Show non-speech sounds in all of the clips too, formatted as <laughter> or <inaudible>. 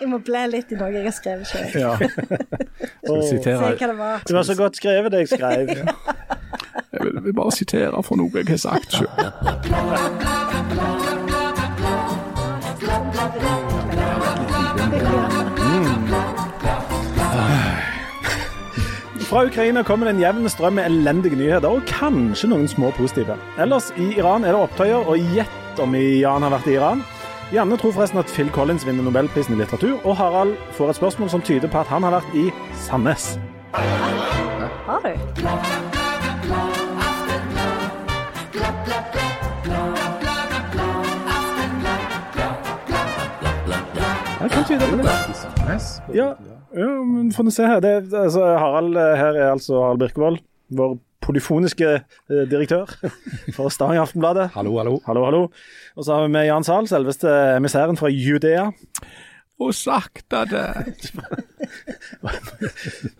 Jeg må blæ litt i noe jeg har skrevet selv. Ja. Skal vi Se hva det var. Det var så godt skrevet, det jeg skrev. Jeg vil, vil bare sitere for noe jeg har sagt sjøl. Fra Ukraina kommer det en jevn strøm med elendige nyheter, og kanskje noen små positive. Ellers, i Iran er det opptøyer, og gjett om Jan har vært i Iran. Janne tror forresten at Phil Collins vinner Nobelprisen i litteratur, og Harald får et spørsmål som tyder på at han har vært i Sandnes. Har du? Ja, kan tyde på det. Ja, ja men får vi se her. Det, altså, Harald eh, her er altså Harald Birkevold, vår polyfoniske eh, direktør <laughs> for Stavanger Aftenbladet. Hallo, hallo. Hallo, hallo. Og så har vi med Jan Zahl, selveste emissæren fra Judea. Og sakte det.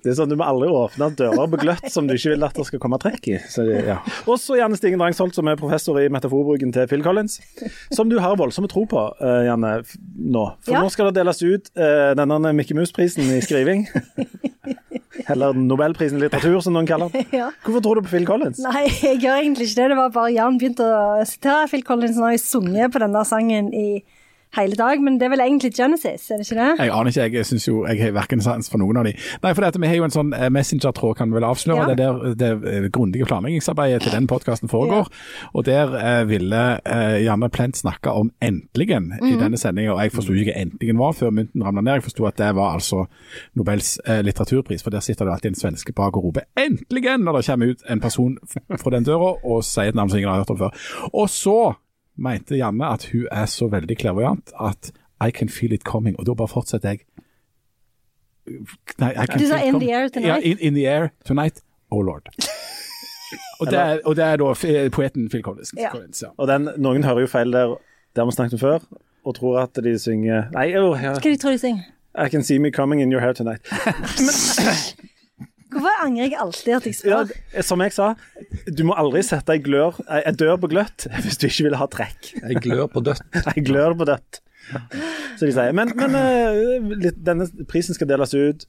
Det er sånn Du må aldri åpne dører på gløtt som du ikke vil at det skal komme trekk i. Så, det- ja. Også Janne Stigen Drangsholt, som er professor i metaforbruken til Phil Collins. Som du har voldsomme tro på, eh, Janne, nå. For Ja. nå skal det deles ut eh, denne Mickey Mouse-prisen i skriving. <laughs> Eller Nobelprisen i litteratur, som noen kaller den. Ja. Hvorfor tror du på Phil Collins? Nei, jeg gjør egentlig ikke det. Det var bare Jan begynte å sitere Phil Collins når jeg sunget på denne sangen i hele dag, men det er vel egentlig Genesis, er det ikke det? Jeg aner ikke, jeg synes jo jeg har verken sans for noen av de. Nei, for dette, vi har jo en sånn eh, messenger-tråd, kan vi vel avsløre. Ja. Det er der det eh, grundige planleggingsarbeidet til den podkasten foregår. Og der eh, ville eh, Janne Plent snakke om 'endeligen' Mhm. i denne sendinga. Og jeg forsto ikke hva 'endeligen' var før mynten ramla ned. Jeg forsto at det var altså Nobels eh, litteraturpris, for der sitter det alltid en svenske bak og roper 'endeligen' når det kommer ut en person fra den døra og sier et navn som ingen har hørt om før. Og så mente Janne at hun er så veldig klaverjant at I can feel it coming, og da bare fortsetter jeg. Nei, I can Du sa in the air tonight. Ja, in, in the air tonight. Oh lord. <laughs> og, det er, og det er da poeten Phil Collins. Ja. Collins ja. Og den, Noen hører jo feil der, det har vi snakket om før, og tror at de synger Nei, jo, ja. Hva tror de synger? I can see me coming in your hair tonight. <laughs> <laughs> Hvorfor angrer jeg alltid at jeg Ja, som jeg sa, du må aldri sette ei glør, ei dør på gløtt <laughs> hvis du ikke vil ha trekk. Jeg glør på dødt. Ei glør på dødt, <laughs> som de sier. Men, men eh, litt, denne prisen skal deles ut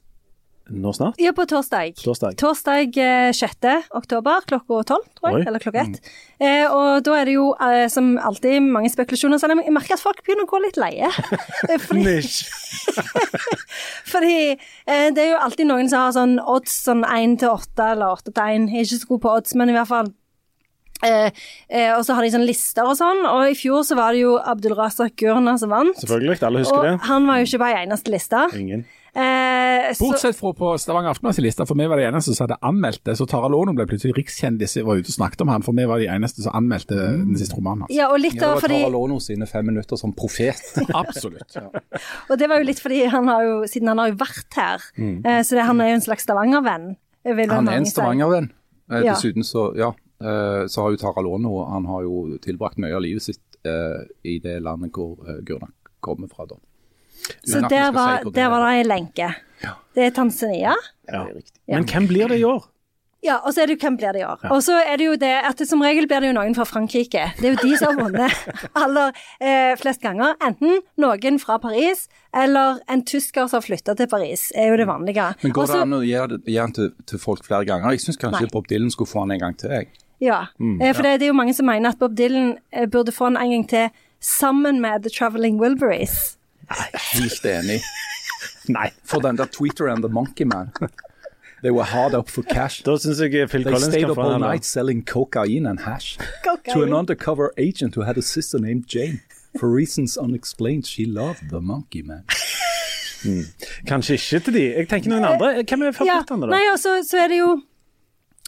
nå snart? Ja, på torsdag. Torsdag. Torsdag eh, 6. oktober klokka 12, tror jeg. Oi. Eller klokka 1. Eh, og da er det jo eh, som alltid mange spekulasjoner. Så jeg merker at folk begynner å gå litt leie. <laughs> Eh, fordi <laughs> fordi eh, det er jo alltid noen som har sånn odds sånn 1 til 8 eller 8 til 1. Jeg er ikke så god på odds, men i hvert fall. Eh, eh, og så har de sånne lister og sånn, og i fjor så var det jo Abdul Razak Gurna som vant. Selvfølgelig, alle husker Og det. han var jo ikke på ei eneste liste. Ingen. Eh, Bortsett fra på Stavanger Aftenblads for vi var de eneste som hadde anmeldt det. Så Tara Lono ble plutselig rikskjendis og var ute og snakket om han, for vi var de eneste som anmeldte den siste romanen hans. ja, og litt Ja, det var fordi Tara Lono sine fem minutter som profet. <laughs> Absolutt. <laughs> Og det var jo litt fordi han har jo, siden han har jo vært her, eh, så det, han er jo en slags Stavanger-venn. Han er en. Stavanger-venn. Eh, Ja. Dessuten så, ja, eh, så har jo Tara Lono Han har jo tilbrakt mye av livet sitt eh, i det landet hvor eh, Gurnak kommer fra. da. Så der var, si det der er. var det en lenke. Det er Tanzania. Ja. Men hvem blir det i år? Ja, og så er det jo hvem blir det i år. Og så er det jo det at det, som regel blir det jo noen fra Frankrike. Det er jo de som har vunnet <laughs> aller eh, flest ganger. Enten noen fra Paris, eller en tysker som har flytta til Paris, er jo det vanlige. Men går Også- det an å gi den til, til folk flere ganger? Jeg syns kanskje Nei. Bob Dylan skulle få den en gang til. jeg. Ja, eh, for det, det er jo mange som mener at Bob Dylan eh, burde få den en gang til sammen med The Traveling Wilburys. Helt enig. Nei. For den der Tweeter and the Monkey Man. They were hard up for cash. Da syns jeg Phil They Collins stayed up all den. da. night selling cocaine and hash to an undercover agent who had a sister named Jane. For reasons unexplained, she loved the monkey man. Kanskje ikke til de. Jeg tenker noen andre. Hvem er Ja, favorittene, da? nei, og så, så er det jo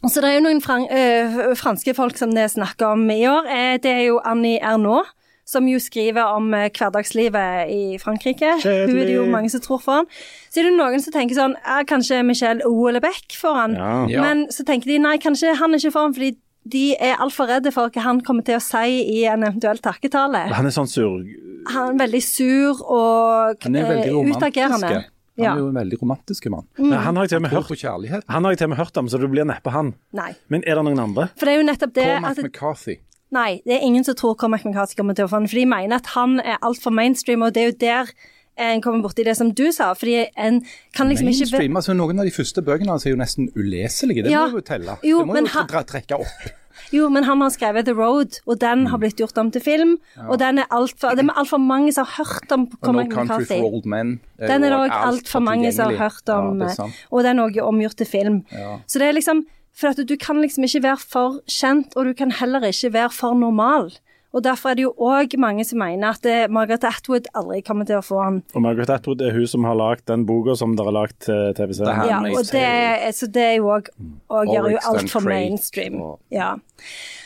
så det er jo noen fran øh, franske folk som det er snakk om i år. Eh, det er jo Annie Ernaux, som jo skriver om eh, hverdagslivet i Frankrike. Kjedelig. Hun er det jo mange som tror foran. Så er det noen som tenker sånn er Kanskje Michel Oelebeck foran? Ja. Ja. Men så tenker de nei, kanskje han er ikke foran fordi de er altfor redde for hva han kommer til å si i en eventuell takketale. Han er sånn sur... Han er veldig sur og Han er veldig eh, utagerende. Han er jo en veldig romantisk mann. Nei, han har jeg til og med hørt på. Han har jeg til og med hørt om, så det blir neppe han. Nei. Men er det noen andre? For det er jo nettopp det Cormac at McCarthy. Nei, det er ingen som tror Cormac McCarthy kommer til å få den, for de mener at han er altfor mainstream, og det er jo der en kommer borti det som du sa. Fordi en kan liksom ikke Mainstream, altså Noen av de første bøkene hans er jo nesten uleselige. Det Ja. må jo telle. Jo, det må jo han- trekke opp. <laughs> Jo, men han har skrevet The Road, og den Mm. har blitt gjort om til film. Og den er altfor Det er altfor mange som har hørt om Cormac No McCarthy. for Old Men. Den er det òg alt altfor mange som har hørt om, Ja, sant. og den er òg omgjort til film. Ja. Så det er liksom For at du kan liksom ikke være for kjent, og du kan heller ikke være for normal. Og derfor er det jo òg mange som mener at eh, Margaret Atwood aldri kommer til å få han. Og Margaret Atwood er hun som har lagd den boka som dere har lagd til TV-serien. Ja, og det, er- så det er jo òg Og gjør jo alt for altfor mainstream. og- Ja.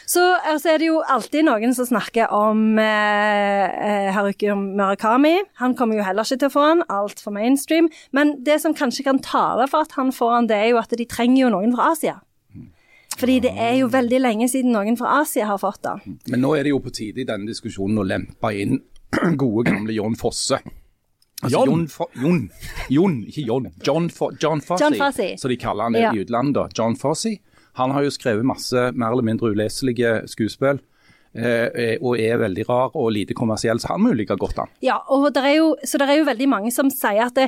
Så altså, er det jo alltid noen som snakker om eh, eh, Haruki Murakami. Han kommer jo heller ikke til å få han, altfor mainstream. Men det som kanskje kan tale for at han får han, det er jo at de trenger jo noen fra Asia. Fordi det er jo veldig lenge siden noen fra Asia har fått det. Men nå er det jo på tide i denne diskusjonen å lempe inn <clears throat> gode, gamle John Fosse. Altså, John? Jon, Jon, Jon, ikke John. John, Fo John Fosse, som så de kaller han Ja. i utlandet. John Fosse. Han har jo skrevet masse mer eller mindre uleselige skuespill. Eh, og er veldig rar og lite kommersiell, så han må jo like godt han. Ja, og der er jo, så det er jo veldig mange som sier at det,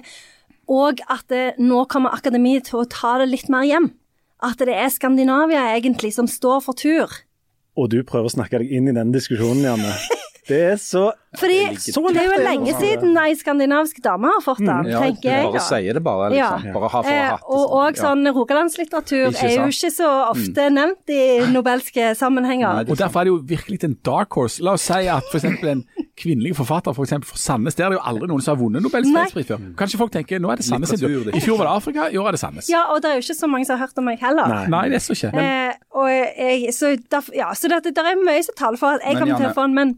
og at det, nå kommer akademiet til å ta det litt mer hjem. At det er Skandinavia egentlig som står for tur. Og du prøver å snakke deg inn i den diskusjonen, Janne. <laughs> Det er så Fordi så det er jo lenge siden ei skandinavisk dame har fått den, Ja, tenker jeg. bare sier det bare, liksom. Bare ha for Eh, hatt. og, og sånn rogalandslitteratur er jo ikke så ofte nevnt i nobelske sammenhenger. Nei, Og Derfor er det jo virkelig en dark horse. La oss si at f.eks. en kvinnelig forfatter for eksempel for Sandnes, der er det jo aldri noen som har vunnet Nobels fredspris før. Kanskje folk tenker nå er det Sandnes sin tur. I fjor var det Afrika, i år er det Sandnes. Ja, og det er jo ikke så mange som har hørt om meg heller. Nei. Nei, det er så ikke. Eh, og jeg, så der, ja, så det, det er mye som taler for at jeg Men kommer til å få den, men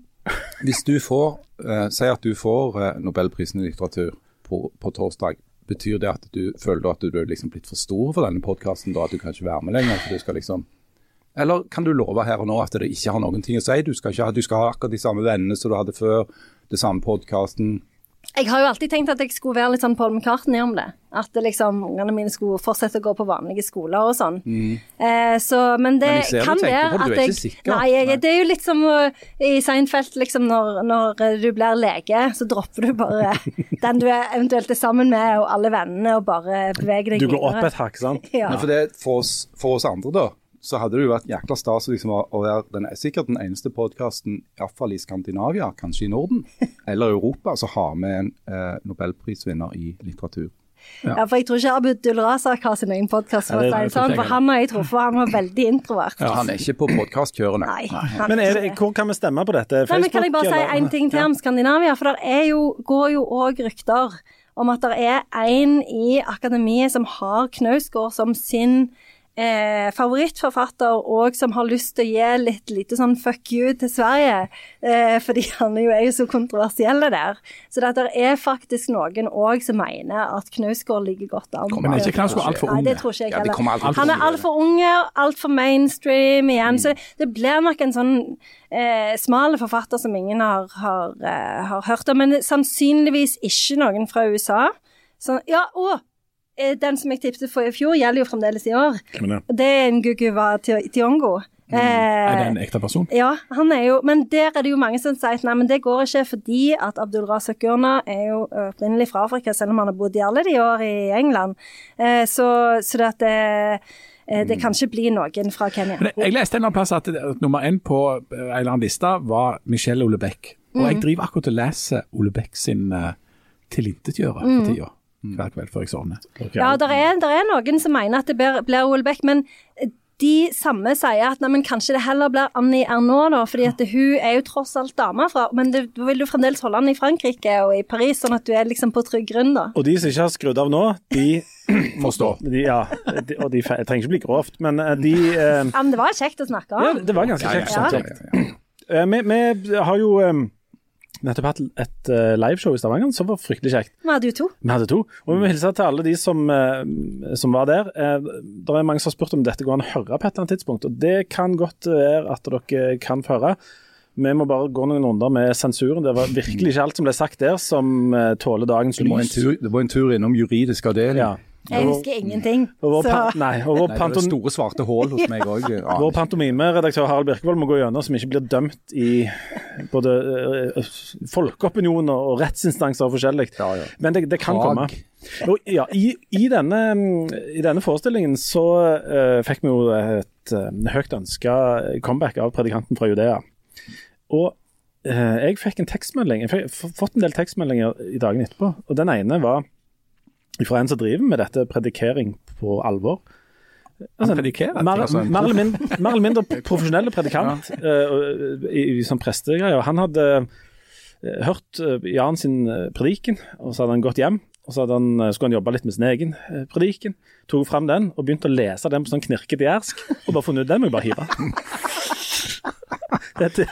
Hvis du får, eh, Si at du får eh, Nobelprisen i litteratur på, på torsdag. Betyr det at du føler at du er liksom blitt for stor for denne podkasten? At du kan ikke være med lenger? For du skal liksom Eller kan du love her og nå at det ikke har noen ting å si? Du skal, ikke du skal ha akkurat de samme vennene som du hadde før, det samme podkasten. Jeg har jo alltid tenkt at jeg skulle være litt sånn Paul McCartney om det. At liksom, ungene mine skulle fortsette å gå på vanlige skoler og sånn. Eh, så, men det Men kan være at er jeg sikker. Nei, jeg, Nei. det er jo litt som uh, i Seinfeld, liksom når, når eh, du blir lege, så dropper du bare <laughs> den du er eventuelt er sammen med, og alle vennene, og bare beveger deg Du går opp videre. et hakk, sant? Ja. Men for, det, for, oss, for oss andre, da, så hadde det jo vært jækla stas liksom, å, være den, sikkert den eneste podkasten, iallfall i Skandinavia, kanskje i Norden, <laughs> eller Europa, som har med en eh, nobelprisvinner i litteratur. Ja, for jeg tror ikke Abud Razak har sin egen podkast, for, Ja, sånn, for han har jeg truffet, han var veldig introvert. Ja, Han er ikke på podkastkjørene. Nei. Men er det, hvor kan vi stemme på dette? Nei, men Kan jeg bare si én en ting til om Skandinavia? For det er jo, går jo òg rykter om at det er en i akademiet som har Knausgård som sin eh, favorittforfatter, og som har lyst til å gi litt lite sånn fuck you til Sverige. Eh, fordi han er jo, er jo så kontroversiell der. Så det, det er faktisk noen òg som mener at Knausgård ligger godt an. Men er ikke Knausgård altfor Nei, det tror ikke jeg Ja, heller. aldri Han er altfor unge, altfor mainstream igjen. Så det blir nok en sånn eh, smal forfatter som ingen har, har, eh, har hørt om. Men sannsynligvis ikke noen fra USA. Så, ja, og den som jeg tipset for i fjor, gjelder jo fremdeles i år. Ja. Det er en Guguva Ti- Tiongo. Er det Eh, en ekte person? ja, han er jo, men der er det jo mange som sier at nei, men det går ikke fordi at Abdul Razak Gurna er jo opprinnelig fra Afrika, selv om han har bodd i alle de år i England. Eh, så, så det at det, eh, det kan ikke bli noen fra Kenya. Men jeg leste en eller annen plass at, nummer én på eh, en eller annen liste var Michelle Ole Beck. Og Mm. jeg driver akkurat og leser Ole Beck sin uh, tilintetgjører Mm. for tida. Hver kveld før jeg sovner. Ja, det er, er noen som mener at det blir, blir OL men de samme sier at nei, men kanskje det heller blir Annie Ernaux, da, fordi at hun er jo tross alt dame fra Men du, du vil jo fremdeles holde han i Frankrike og i Paris, sånn at du er liksom på trygg grunn, da. Og de som ikke har skrudd av nå, de <clears throat> Forstår. De, ja, de, og de jeg trenger ikke bli grovt, men eh, de eh, Ja, men det var kjekt å snakke om. Ja, det var ganske kjekt. ja. ja, ja, ja. Vi, vi har jo eh, nettopp hatt et uh, liveshow i Stavanger som var fryktelig kjekt. Vi hadde jo to. Vi hadde to. Og vi må hilse til alle de som, uh, som var der. Uh, Det er mange som har spurt om dette går an å høre på et eller annet tidspunkt, og det kan godt være at dere kan få høre. Vi må bare gå noen runder med sensuren. Det var virkelig ikke alt som ble sagt der som eh, tåler dagens en lys. tur, var en tur innom juridisk avdeling. Ja. Jeg husker ingenting. Og vår, Så nei, og vår, Nei, det er store svarte hull hos meg òg. <laughs> vår pantomimeredaktør Harald Birkevold må gå gjennom som ikke blir dømt i både uh, folkeopinioner og rettsinstanser og forskjellig. Ja, ja. Men det, det kan Prag. komme. Og, ja, i, i, denne, I denne forestillingen så uh, fikk vi jo et uh, høyt ønska comeback av predikanten fra Judea. Og eh, jeg fikk en tekstmelding, jeg fikk fått en del tekstmeldinger i dagene etterpå. Og den ene var fra en som driver med dette predikering på alvor. Han predikerer. Mer, altså, mer, eller mindre, <laughs> mer eller mindre profesjonelle predikant ja. uh, i, i som prestegreier. Han hadde uh, hørt uh, Jan sin prediken, og så hadde han gått hjem. Og så hadde han, skulle han jobbe litt med sin egen prediken. Tok fram den og begynte å lese den på sånn knirkete jærsk. Og bare funnet ut den må jeg bare hive. <laughs> Dette,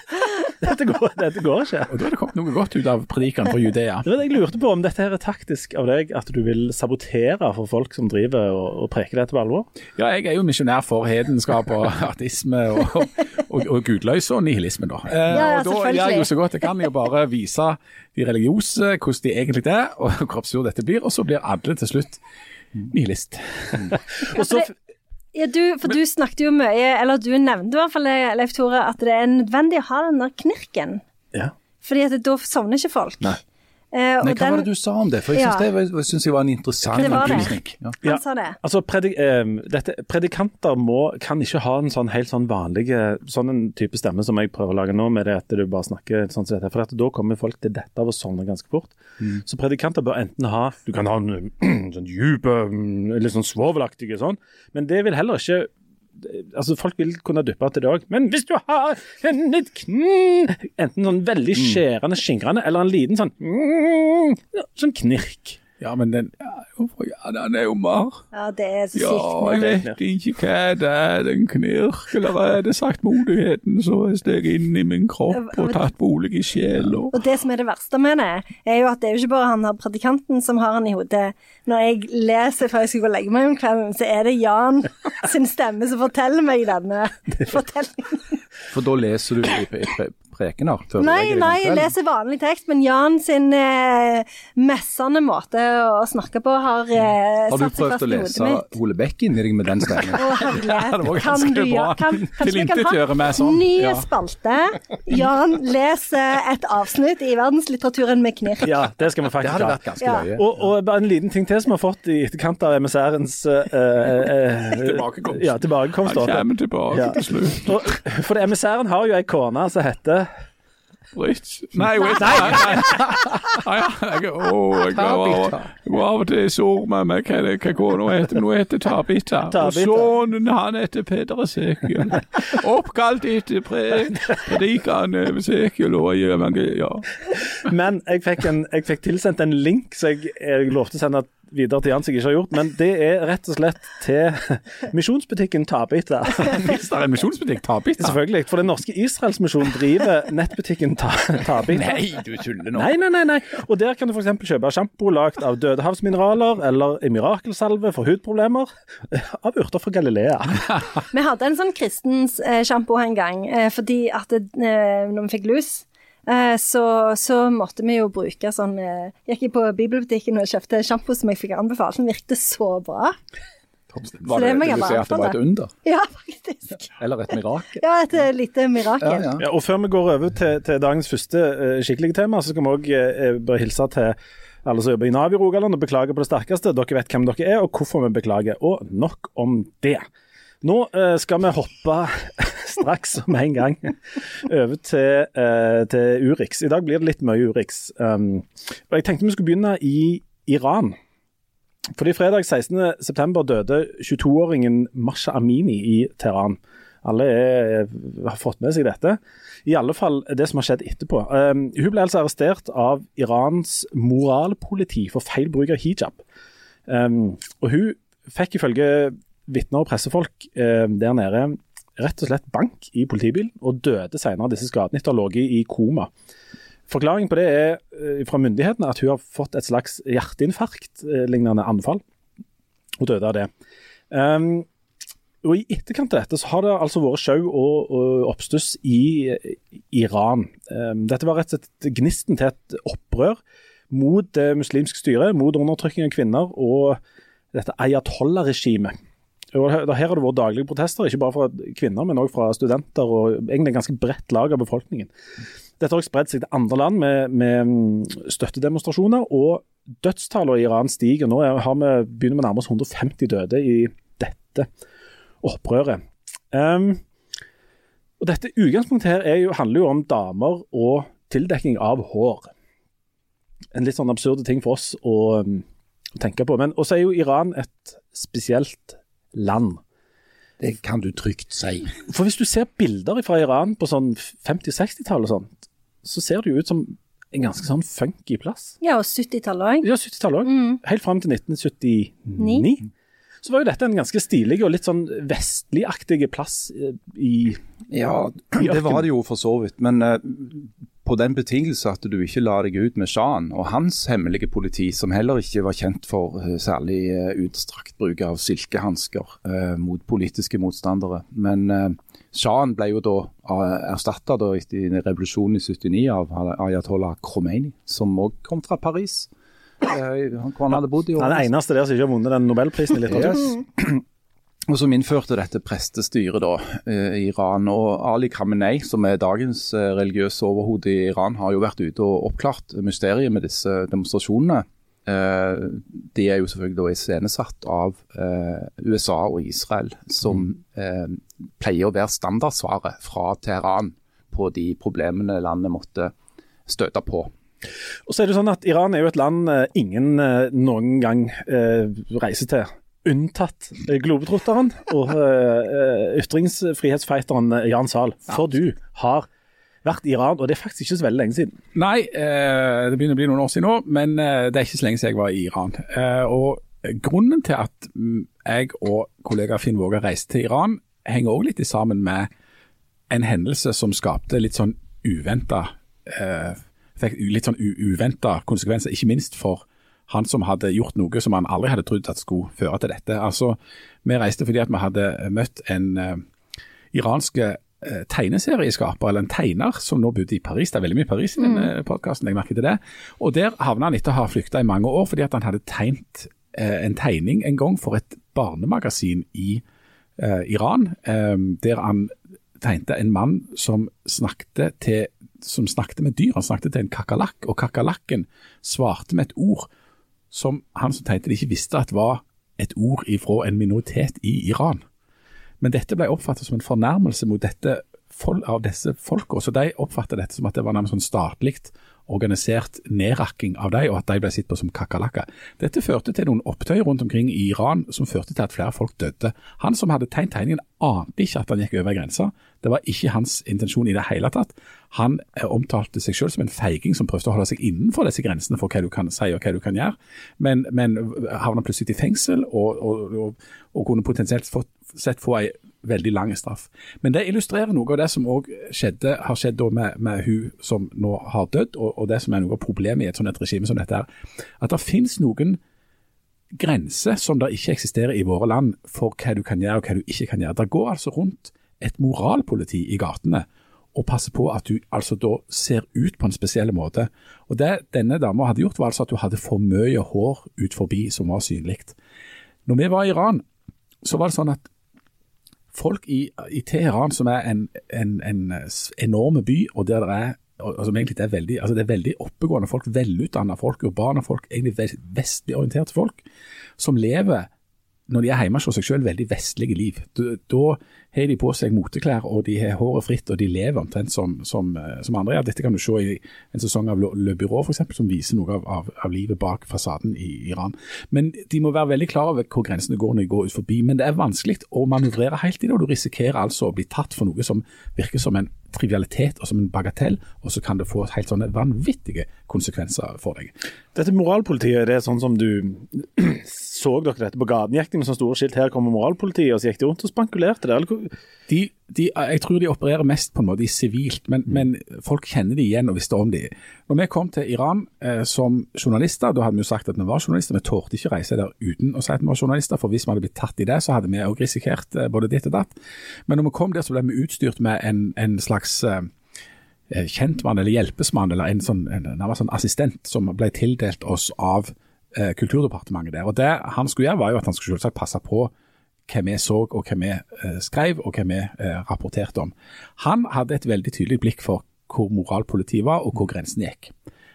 dette, går, dette går ikke. Og da har det kommet noe godt ut av predikeren fra Judea. Det det Jeg lurte på om dette her er taktisk av deg, at du vil sabotere for folk som driver og, og preker dette på alvor? Ja, jeg er jo misjonær for hedenskap og <laughs> ateisme og, og, og gudløs og nihilisme, da. Eh, Ja, og da selvfølgelig. gjør jeg jo så godt jeg kan i å bare vise de religiøse hvordan de egentlig er, og <laughs> hvor absurd dette blir, og så blir alle til slutt nihilist. Og så, Ja, du, for du snakket jo mye, eller du nevnte i hvert fall, Leif Tore, at det er nødvendig å ha den der knirken. ja. Fordi at da sovner ikke folk. Nei. Eh, Nei, hva den, var det du sa om det? For jeg Ja. syns det var, en interessant opplysning. Ja. Han sa det. Altså, predik, eh, dette, Predikanter må, kan ikke ha en sånn helt sånn vanlig sånn en type stemme som jeg prøver å lage nå, med det at du bare snakker sånn som dette. For at da kommer folk til dette av å sovne ganske fort. Så predikanter bør enten ha Du kan ha en <clears throat> sånn dyp, mm, litt sånn svovelaktige sånn, men det vil heller ikke Altså, Folk vil kunne duppe til det òg, men hvis du har en litt kn... Enten sånn veldig skjærende, skingrende, eller en liten sånn mm, Sånn knirk. Ja, men den er jo mer Ja, det er så Ja, jeg vet ikke hva det er, den knirk, eller er det saktmodigheten som har steget inn i min kropp og tatt bolig i sjela? Og det som er det verste med det, er jo at det er jo ikke bare han her predikanten som har han i hodet. Når jeg leser før jeg skal gå og legge meg om kvelden, så er det Jan sin stemme som forteller meg denne <laughs> fortellingen. For da leser du prekener? før Nei, nei, jeg leser vanlig tekst, men Jan sin eh, messende måte å snakke på har eh, Har du satt seg prøvd fast å i hodet lese. Ole Bekk inni deg med den stemmen? Å, herlighet. <laughs> Kan du bra. gjøre- kan- Kanskje vi kan ha sånn. ny Ja. spalte. Jan leser et avsnitt i verdenslitteraturen med knirk. Ja, det skal vi Det faktisk hadde ha. vært ganske Ja. løye. Og, og bare en liten ting til som vi har fått i etterkant av MSR-ens eh, eh, <laughs> Tilbakekomst. Ja, tilbakekomst. Han kommer tilbake Ja. til slutt. For MSR-en har jo ei kone som heter Rich. Nei, Rich. Nei, nei. nei. Jeg, oh, jeg, går av, jeg går av og til sår meg hva, hva kona heter. Nå heter Tabita. Og sønnen han heter Peder Esekiel. Oppkalt etter pre- predikeren Esekiel og evangeliet. Ja. Men jeg fikk, en, jeg fikk tilsendt en link så jeg, jeg lovte å sende videre til Jans jeg ikke har gjort. Men det er rett og slett til misjonsbutikken Tabita. <laughs> Hvis det er en misjonsbutikk, Tabita. Selvfølgelig. For Den norske Israelsmisjonen driver nettbutikken Ta Tabita. Nei, du tuller nå. Nei, nei, nei, nei. Og der kan du f.eks. kjøpe sjampo lagd av dødehavsmineraler, eller en mirakelsalve for hudproblemer av urter fra Galilea. <laughs> Vi hadde en sånn kristens eh, sjampo en gang, eh, fordi at det, eh, når vi fikk lus, eh, så, så måtte vi jo bruke sånn jeg Gikk jeg på bibelbutikken og kjøpte sjampo som jeg fikk anbefalt, den virket så bra. Var det det, det du sier at det var et under? <laughs> Ja, faktisk. Eller et mirakel? Ja, et eh, lite mirakel. Ja, ja. Ja, og Før vi går over til, til dagens første uh, skikkelige tema, så skal vi òg uh, bare hilse til alle som jobber i Nav i Rogaland og beklager på det sterkeste. Dere vet hvem dere er og hvorfor vi beklager. Og nok om det. Nå eh, skal vi hoppe <laughs> straks med en gang over til, eh, til Urix. I dag blir det litt mye Urix. Um, Jeg tenkte vi skulle begynne i Iran. Fordi fredag 16.9 døde 22-åringen Masha Amini i Teheran. Alle er, har fått med seg dette. I alle fall det som har skjedd etterpå. Um, hun ble altså arrestert av Irans moralpoliti for feil bruk av hijab. Um, og hun fikk ifølge vitner og pressefolk eh, der nede rett og slett bank i politibilen, og døde senere av disse skadene etter å ha ligget i koma. Forklaringen på det er eh, fra myndighetene at hun har fått et slags hjerteinfarkt-lignende anfall, og døde av det. Um, og I etterkant av dette så har det altså vært sjau og, og oppstuss i eh, Iran. Um, dette var rett og slett gnisten til et opprør mot det muslimske styret, mot undertrykking av kvinner og dette ayatollah-regimet. Her har det vært daglige protester, ikke bare fra kvinner, men òg fra studenter og egentlig en ganske bredt lag av befolkningen. Dette har også spredt seg til andre land med, med mm, støttedemonstrasjoner, og dødstallene i Iran stiger. Nå har vi, begynner vi å nærme oss 150 døde i dette opprøret. Um, og dette Utgangspunktet her er jo, handler jo om damer og tildekking av hår. En litt sånn absurde ting for oss å å tenke på. Men også er jo Iran et spesielt land. Det kan du trygt si. For hvis du ser bilder fra Iran på sånn 50-60-tallet og sånt, så ser det jo ut som en ganske sånn funky plass. Ja, og 70-tallet òg. Ja, 70-tallet òg. Mm. Helt fram til 1979. Så var jo dette en ganske stilig og litt sånn vestligaktig plass eh, i Ja, I det var det jo for så vidt. Men eh, på den betingelse at du ikke la deg ut med Shan og hans hemmelige politi, som heller ikke var kjent for eh, særlig eh, utstrakt bruk av silkehansker eh, mot politiske motstandere. Men eh, Shan ble jo da uh, erstatta etter revolusjonen i 79 av Ayatollah Khomeini, som òg kom fra Paris. Eh, han, han hadde bodd i år. Han er den eneste der som ikke har vunnet den nobelprisen i <laughs> litteratur. Yes. Og som innførte dette prestestyret da, eh, i Iran. Og Ali Khamenei, som er dagens eh, religiøse overhode i Iran, har jo vært ute og oppklart mysteriet med disse demonstrasjonene. Eh, de er jo selvfølgelig da iscenesatt av USA og Israel, som mm. pleier å være standardsvaret fra Teheran på de problemene landet måtte støte på. Og så er det sånn at Iran er jo et land ingen noen gang reiser til. Unntatt globetrotteren og uh, ytringsfrihetsfighteren Jan Zahl. For du har vært i Iran, og det er faktisk ikke så veldig lenge siden. Nei, uh, det begynner å bli noen år siden nå, men uh, det er ikke så lenge siden jeg var i Iran. Og grunnen til at jeg og kollega Finn Våga reiste til Iran, henger òg litt sammen med en hendelse som skapte litt sånn uventa fikk litt sånn uventa konsekvenser, ikke minst for han som hadde gjort noe som han aldri hadde trodd at skulle føre til dette. Altså, Vi reiste fordi at vi hadde møtt en uh, iransk uh, tegneserieskaper, eller en tegner, som nå bodde i Paris. Det er veldig mye Paris i denne podkasten, jeg merker til det. Og Der havna han etter å ha flykta i mange år, fordi at han hadde tegnet uh, en tegning en gang for et barnemagasin i eh, Iran, eh, der han tegnte en mann som snakket, til, som snakket med dyr. Han snakket til en kakerlakk, og kakerlakken svarte med et ord som han som tegnet det ikke visste at var et ord ifra en minoritet i Iran. Men dette ble oppfattet som en fornærmelse mot dette av disse folka, så de oppfattet dette som at det var nærmest sånn statlig organisert nedrakking av dem, og at de ble sett på som kakerlakker. Dette førte til noen opptøyer rundt omkring i Iran som førte til at flere folk døde. Han som hadde tegnet tegningen ante ikke at han gikk over grensa. Det var ikke hans intensjon i det hele tatt. Han eh, omtalte seg selv som en feiging som prøvde å holde seg innenfor disse grensene for hva du kan si og hva du kan gjøre, men, men havna plutselig i fengsel og, og, og, og kunne potensielt fått, sett få ei veldig lang straff. Men det illustrerer noe av det som òg har skjedd med, med hun som nå har dødd, og, og det som er noe av problemet i et sånt et regime som dette her. At det finnes noen grenser som det ikke eksisterer i våre land for hva du kan gjøre og hva du ikke kan gjøre. Det går altså rundt et moralpoliti i gatene og passer på at du altså da ser ut på en spesiell måte. Og Det denne dama hadde gjort, var altså at hun hadde for mye hår ut forbi som var synlig. Når vi var i Iran, så var det sånn at folk i, i Teheran, som er en, en, en enorme by, og der det er og som egentlig er veldig, altså det er veldig oppegående folk, velutdanna folk, urbane folk, egentlig vestlig orienterte folk, som lever når de er hjemme hos seg selv, veldig vestlige liv. Da har de på seg moteklær, og de har håret fritt, og de lever omtrent som, som, eh, som andre. Ja, dette kan du se i en sesong av Le Byrå, eksempel, som viser noe av, av, av livet bak fasaden i Iran. Men de må være veldig klar over hvor grensene går når de går ut forbi. Men det er vanskelig å manøvrere helt i det, og du risikerer altså å bli tatt for noe som virker som en trivialitet og som en bagatell, og så kan det få helt sånne vanvittige konsekvenser for deg. Dette moralpolitiet, det er sånn som du <clears throat> Så dere dette på gaten? Gikk de med sånne store skilt 'Her kommer moralpolitiet', og så gikk de rundt og spankulerte der? Eller De, de, jeg tror de opererer mest på en måte sivilt, men, men folk kjenner de igjen og visste om de. Når vi kom til Iran eh, som journalister, da hadde vi jo sagt at vi var journalister, vi torde ikke reise der uten å si at vi var journalister, for hvis vi hadde blitt tatt i det, så hadde vi òg risikert eh, både ditt og datt. Men når vi kom der, så ble vi utstyrt med en, en slags eh, eh, kjentmann eller hjelpesmann, eller en sånn, en, en sånn assistent som ble tildelt oss av eh, Kulturdepartementet der. Og Det han skulle gjøre, var jo at han skulle selvsagt passe på hva vi så og hva vi eh, skrev og hva vi eh, rapporterte om. Han hadde et veldig tydelig blikk for hvor moralpolitiet var og hvor grensen gikk.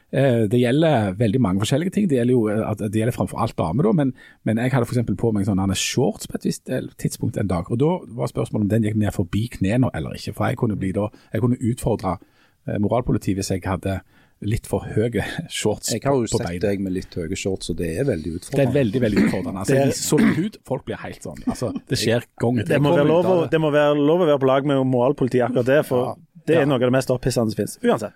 Eh, det gjelder veldig mange forskjellige ting. Det gjelder jo det gjelder framfor alt damer, da, men, men jeg hadde f.eks. på meg sånn shorts på et visst tidspunkt en dag. og Da var spørsmålet om den gikk ned forbi knærne eller ikke. For jeg kunne, bli da, jeg kunne utfordre moralpolitiet hvis jeg hadde litt for høye shorts på beina. Jeg har jo sett beina. deg med litt høye shorts, og det er veldig utfordrende. Det er veldig veldig utfordrende. Altså, Det- er så ut, folk blir helt sånn. Altså, det skjer gang etter Det må, gang. det må være lov å være på lag med moralpolitiet akkurat det, for Ja. det er Ja. noe av det mest opphissende som finnes. Uansett.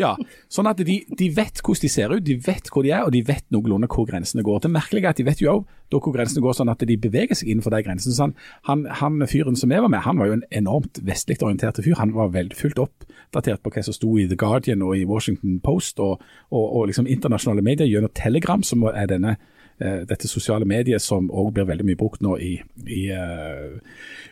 Ja, sånn at de, de vet hvordan de ser ut, de vet hvor de er, og de vet noenlunde hvor grensene går. Det merkelige er at de vet jo også hvor grensene går, sånn at de beveger seg innenfor de grensene. Så han, han, fyren som jeg var med, han var jo en enormt vestlig orientert fyr. Han var veldig fullt oppdatert på hva som sto i The Guardian og i Washington Post og, og, og liksom internasjonale medier gjennom Telegram, som er denne dette sosiale mediet som òg blir veldig mye brukt nå i, i uh,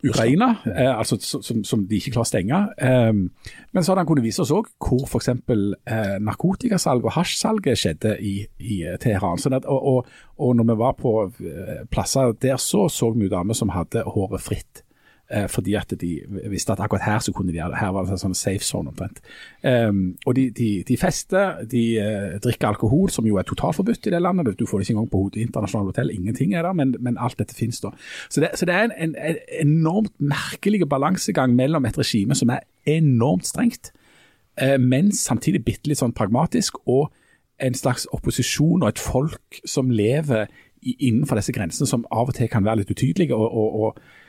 Ukraina, uh, altså som, som de ikke klarer å stenge. Uh, men så hadde han kunnet vise oss òg hvor f.eks. Uh, narkotikasalg og hasjsalget skjedde i, i eh, Teheran. Sånn at, og, og, og når vi var på eh, plasser der, så så vi damer som hadde håret fritt. Eh, fordi at de visste at akkurat her så kunne de ha det. Her var det en sånn safe zone omtrent. Um, og de, de, de fester, de eh, drikker alkohol, som jo er totalforbudt i det landet. Du får det ikke engang på internasjonale hotell, ingenting er der, men, men alt dette finnes da. Så det, så det er en, en, en enormt merkelig balansegang mellom et regime som er enormt strengt, eh, men samtidig bitte litt sånn pragmatisk, og en slags opposisjon og et folk som lever innenfor disse grensene, som av og til kan være litt utydelige. og, og, og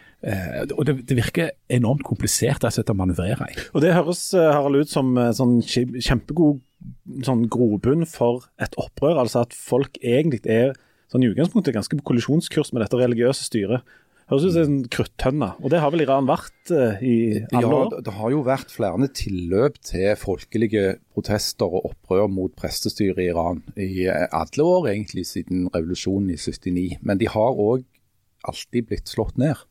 og det, det virker enormt komplisert altså, å manøvrere i. Og Det høres eh, Harald, ut som eh, sånn kjempegod sånn grobunn for et opprør. Altså at folk egentlig er sånn i utgangspunktet ganske på kollisjonskurs med dette religiøse styret. Høres ut som en kruttønne, og det har vel Iran vært eh, i alle Ja, år? det- har jo vært flere tilløp til folkelige protester og opprør mot prestestyret i Iran i eh, alle år, egentlig siden revolusjonen i 79. Men de har òg alltid blitt slått ned.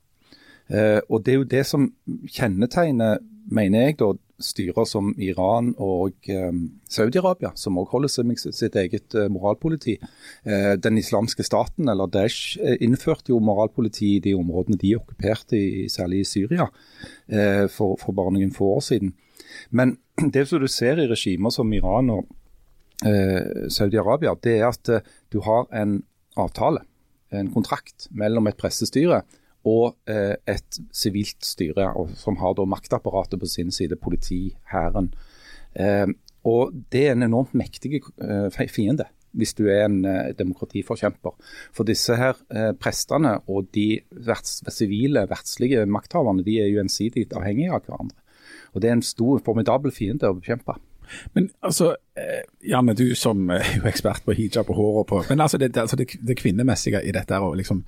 Eh, og Det er jo det som kjennetegner, mener jeg, da, styrer som Iran og eh, Saudi-Arabia, som også holder seg med sitt eget eh, moralpoliti. Den islamske staten, eller Daesh, innførte jo moralpoliti i de områdene de okkuperte, særlig i Syria, for, for bare noen få år siden. Men <clears throat> det som du ser i regimer som Iran og Saudi-Arabia, det er at du har en avtale, en kontrakt, mellom et prestestyre og eh, et sivilt styre, som har da maktapparatet på sin side, politi, hæren. Eh, og det er en enormt mektig eh, fiende hvis du er en eh, demokratiforkjemper. For disse her eh, prestene og de verts, sivile, verdslige makthaverne de er jo ensidig avhengige av hverandre. Og Det er en stor, formidabel fiende å bekjempe. Men altså, eh, Janne, du som er jo ekspert på hijab og hår og på Men altså det, altså det, det kvinnemessige i dette her, og liksom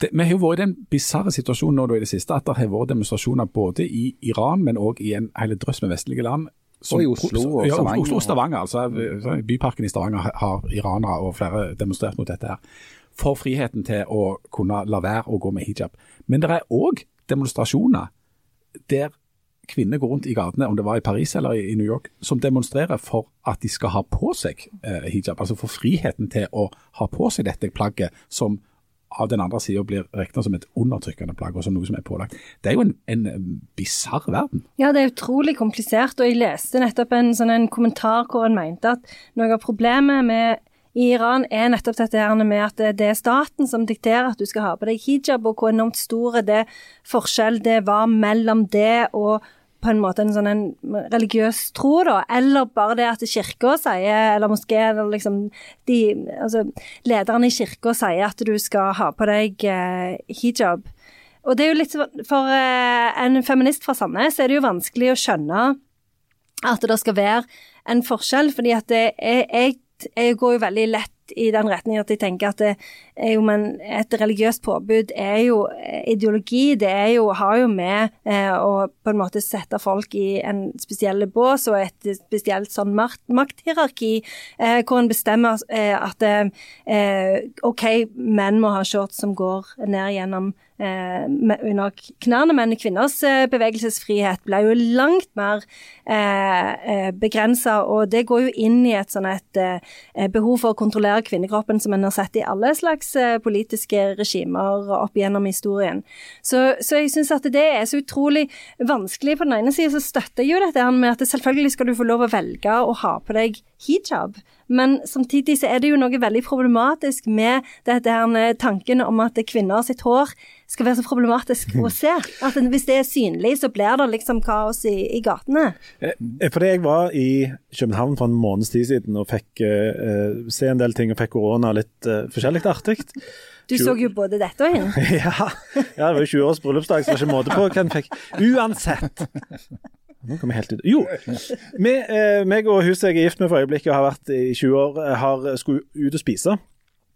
det, Vi har jo vært i den bisarre situasjonen nå i det siste at det har vært demonstrasjoner både i Iran, men òg i en hel drøss med vestlige land. Og i Oslo og ja, Stavanger. Oslo og Stavanger. altså Byparken i Stavanger har- iranere og flere demonstrert mot dette. her, For friheten til å kunne la være å gå med hijab. Men det er òg demonstrasjoner der kvinner går rundt i gatene, om det var i Paris eller i i New York, som demonstrerer for at de skal ha på seg eh, hijab. Altså for friheten til å ha på seg dette plagget, som av den andre sida blir regna som et undertrykkende plagg, og som noe som er pålagt. Det er jo en, en bisarr verden. Ja, det er utrolig komplisert, og jeg leste nettopp en, sånn en kommentar hvor han mente at noe av problemet med i Iran er nettopp dette her med at det er staten som dikterer at du skal ha på deg hijab, og hvor enormt stor det forskjell det var mellom det og på en måte en sånn en religiøs tro, da, eller bare det at kirka sier, eller moskeen, eller liksom de, altså lederne i kirka sier at du skal ha på deg eh, hijab. Og det er jo litt For eh, en feminist fra Sandnes er det jo vanskelig å skjønne at det skal være en forskjell, fordi at det er, jeg, jeg går jo veldig lett i den retning at jeg tenker at det er jo, et religiøst påbud er jo eh, ideologi. Det er jo, har jo med eh, å på en måte sette folk i en spesiell bås og et spesielt sånn makthierarki, eh, hvor en bestemmer eh, at eh, OK, menn må ha shorts som går ned gjennom eh, under knærne, men kvinners eh, bevegelsesfrihet ble jo langt mer eh, eh, begrensa, og det går jo inn i et sånn et eh, behov for å kontrollere kvinnekroppen som en har sett i alle slags eh, politiske regimer opp gjennom historien. Så, så jeg syns at det er så utrolig vanskelig. På den ene siden så støtter jeg jo dette med at selvfølgelig skal du få lov å velge å ha på deg hijab, men samtidig så er det jo noe veldig problematisk med dette her tanken om at kvinner sitt hår skal være så problematisk å se. At hvis det er synlig, så blir det liksom kaos i, i gatene. Eh, Fordi jeg var i København for en måneds tid siden og fikk eh, eh, se en del ting og fikk korona litt uh, forskjellig artig. Du så jo både dette og henne. <laughs> ja, ja, det var jo 20 års bryllupsdag, så det var ikke måte på hva en fikk. Uansett. Nå kom jeg helt ut. Jo, vi, eh, meg og huset jeg er gift med for øyeblikket har vært i 20 år, eh, har skulle ut og spise.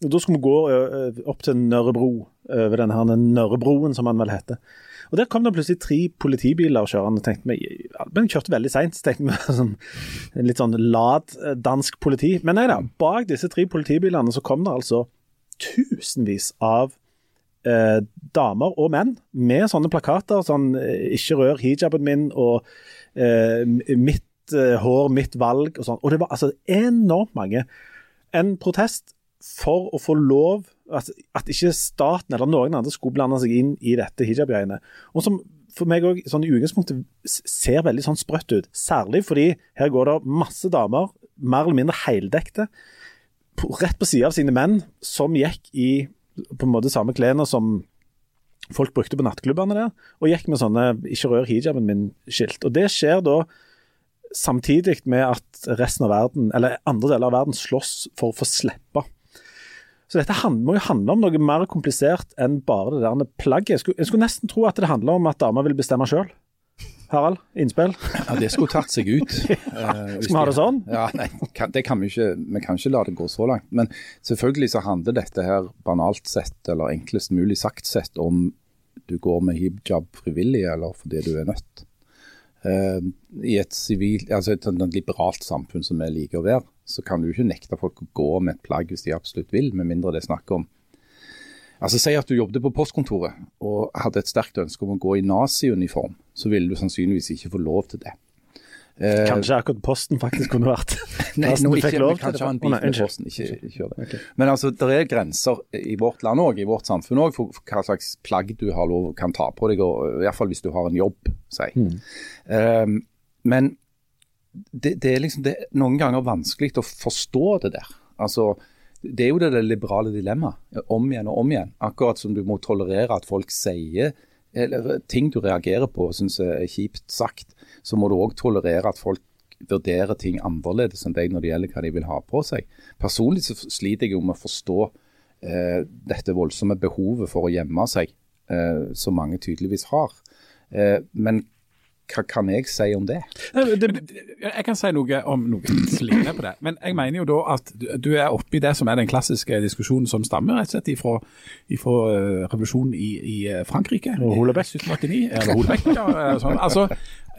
Og Da skulle vi gå eh, opp til Nørrebro, over denne her Nørrebroen, som han vel heter. Og Der kom det plutselig tre politibiler kjørende. tenkte vi, Men kjørte veldig seint, tenkte vi <laughs> sånn, litt sånn lat eh, dansk politi. Men nei da, bak disse tre politibilene så kom det altså tusenvis av eh, damer og menn med sånne plakater. sånn eh, 'Ikke rør hijaben min' og eh, 'Mitt eh, hår, mitt valg' og sånn. Og det var altså enormt mange. En protest for å få lov at, at ikke staten eller noen andre skulle blande seg inn i dette hijab-greiene. Og som for meg òg sånn i utgangspunktet ser veldig sånn sprøtt ut. Særlig fordi her går det masse damer, mer eller mindre heldekte, rett på sida av sine menn, som gikk i på en måte samme klærne som folk brukte på nattklubbene der, og gikk med sånne 'ikke rør hijaben min'-skilt. Og Det skjer da samtidig med at resten av verden, eller andre deler av verden slåss for å få slippe. Så dette må jo handle om noe mer komplisert enn bare det der plagget. Jeg skulle, jeg skulle nesten tro at det handler om at damer vil bestemme sjøl. Harald, innspill? Ja, det skulle tatt seg ut. <laughs> Eh, Skal vi ha det sånn? Ja, nei, det kan vi ikke. Vi kan ikke la det gå så langt. Men selvfølgelig så handler dette her banalt sett, eller enklest mulig sagt sett, om du går med hijab frivillig eller fordi du er nødt. Uh, I et civil, altså et et, liberalt samfunn som vi liker å være, så kan du ikke nekte folk å gå med et plagg hvis de absolutt vil, med mindre det er snakk om Altså Si at du jobbet på postkontoret og hadde et sterkt ønske om å gå i naziuniform, så ville du sannsynligvis ikke få lov til det. Eh, Kanskje akkurat Posten faktisk kunne vært <laughs> Nei, nå ikke, lov til det. Å, nei, posten. Ikke, ikke det. Okay. Men altså, det er grenser i vårt land òg, i vårt samfunn òg, for, hva slags plagg du har lov kan ta på deg, og, i hvert fall hvis du har en jobb, si. Um, men det, det er liksom det er noen ganger vanskelig å forstå det der. Altså, det er jo det, det liberale dilemmaet, om igjen og om igjen. Akkurat som du må tolerere at folk sier eller ting du reagerer på og syns er kjipt sagt, så må du òg tolerere at folk vurderer ting annerledes enn deg når det gjelder hva de vil ha på seg. Personlig så sliter jeg jo med å forstå eh, dette voldsomme behovet for å gjemme seg, eh, som mange tydeligvis har. Eh, men hva kan jeg si om det? Nei, det, Jeg kan si noe om noe lignende på det. Men jeg mener jo da at du, er oppe i det som er den klassiske diskusjonen som stammer rett og slett ifra, ifra eh, revolusjonen i, i eh, Frankrike. Og Holebæk. I 1789. Eller ja. eh, Sånn. Altså,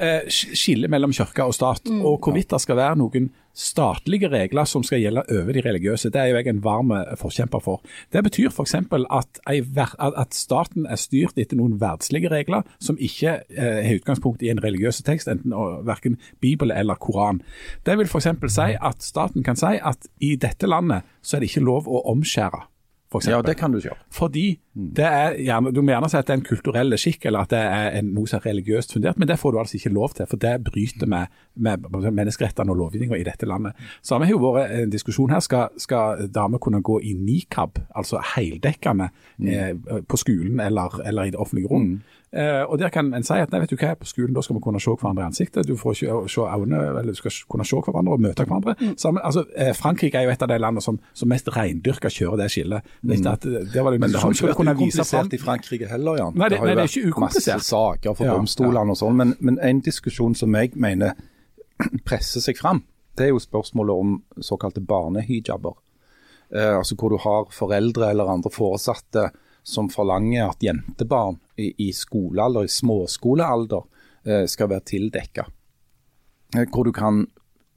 skillet skille mellom kirke og stat, og hvorvidt det skal være noen statlige regler som skal gjelde over de religiøse, det er jo jeg en varm eh, forkjemper for. Det betyr f.eks. At, at at staten er styrt etter noen verdslige regler som ikke eh, utgangspunkt i en religiøs tekst, enten verken Bibel eller Koran. Det vil f.eks. si at staten kan si at i dette landet så er det ikke lov å omskjære. For eksempel. Ja, det kan du gjøre. Fordi det er ja, Du må gjerne si at det er en kulturell skikk, eller at det er en, noe som er religiøst fundert, men det får du altså ikke lov til, for det bryter med, med menneskerettene og lovgivninga i dette landet. Så har vi jo vært en diskusjon her. Skal, skal damer kunne gå i nikab, altså heldekkende, eh, på skolen eller, eller i det offentlige rom? Eh, og der kan en si at nei, vet du hva, på skolen da skal vi kunne se hverandre i ansiktet. Du får ikke se øynene, eller du skal kunne se hverandre og møte hverandre. Sammen, altså, eh, Frankrike er jo et av de landene som, som mest reindyrka kjører det skillet. Mm. At, det var det Men det har ikke vært ukomplisert i Frankrike heller, Jan. Nei, det- har jo nei, det er vært ikke ukomplisert. Masse saker for Ja, domstolene og sånn. Men, men en diskusjon som jeg mener <clears throat> presser seg fram, det er jo spørsmålet om såkalte barnehijaber. Eh, altså hvor du har foreldre eller andre foresatte som forlanger at jentebarn i, i skolealder, i småskolealder, eh, skal være tildekka. Eh, hvor du kan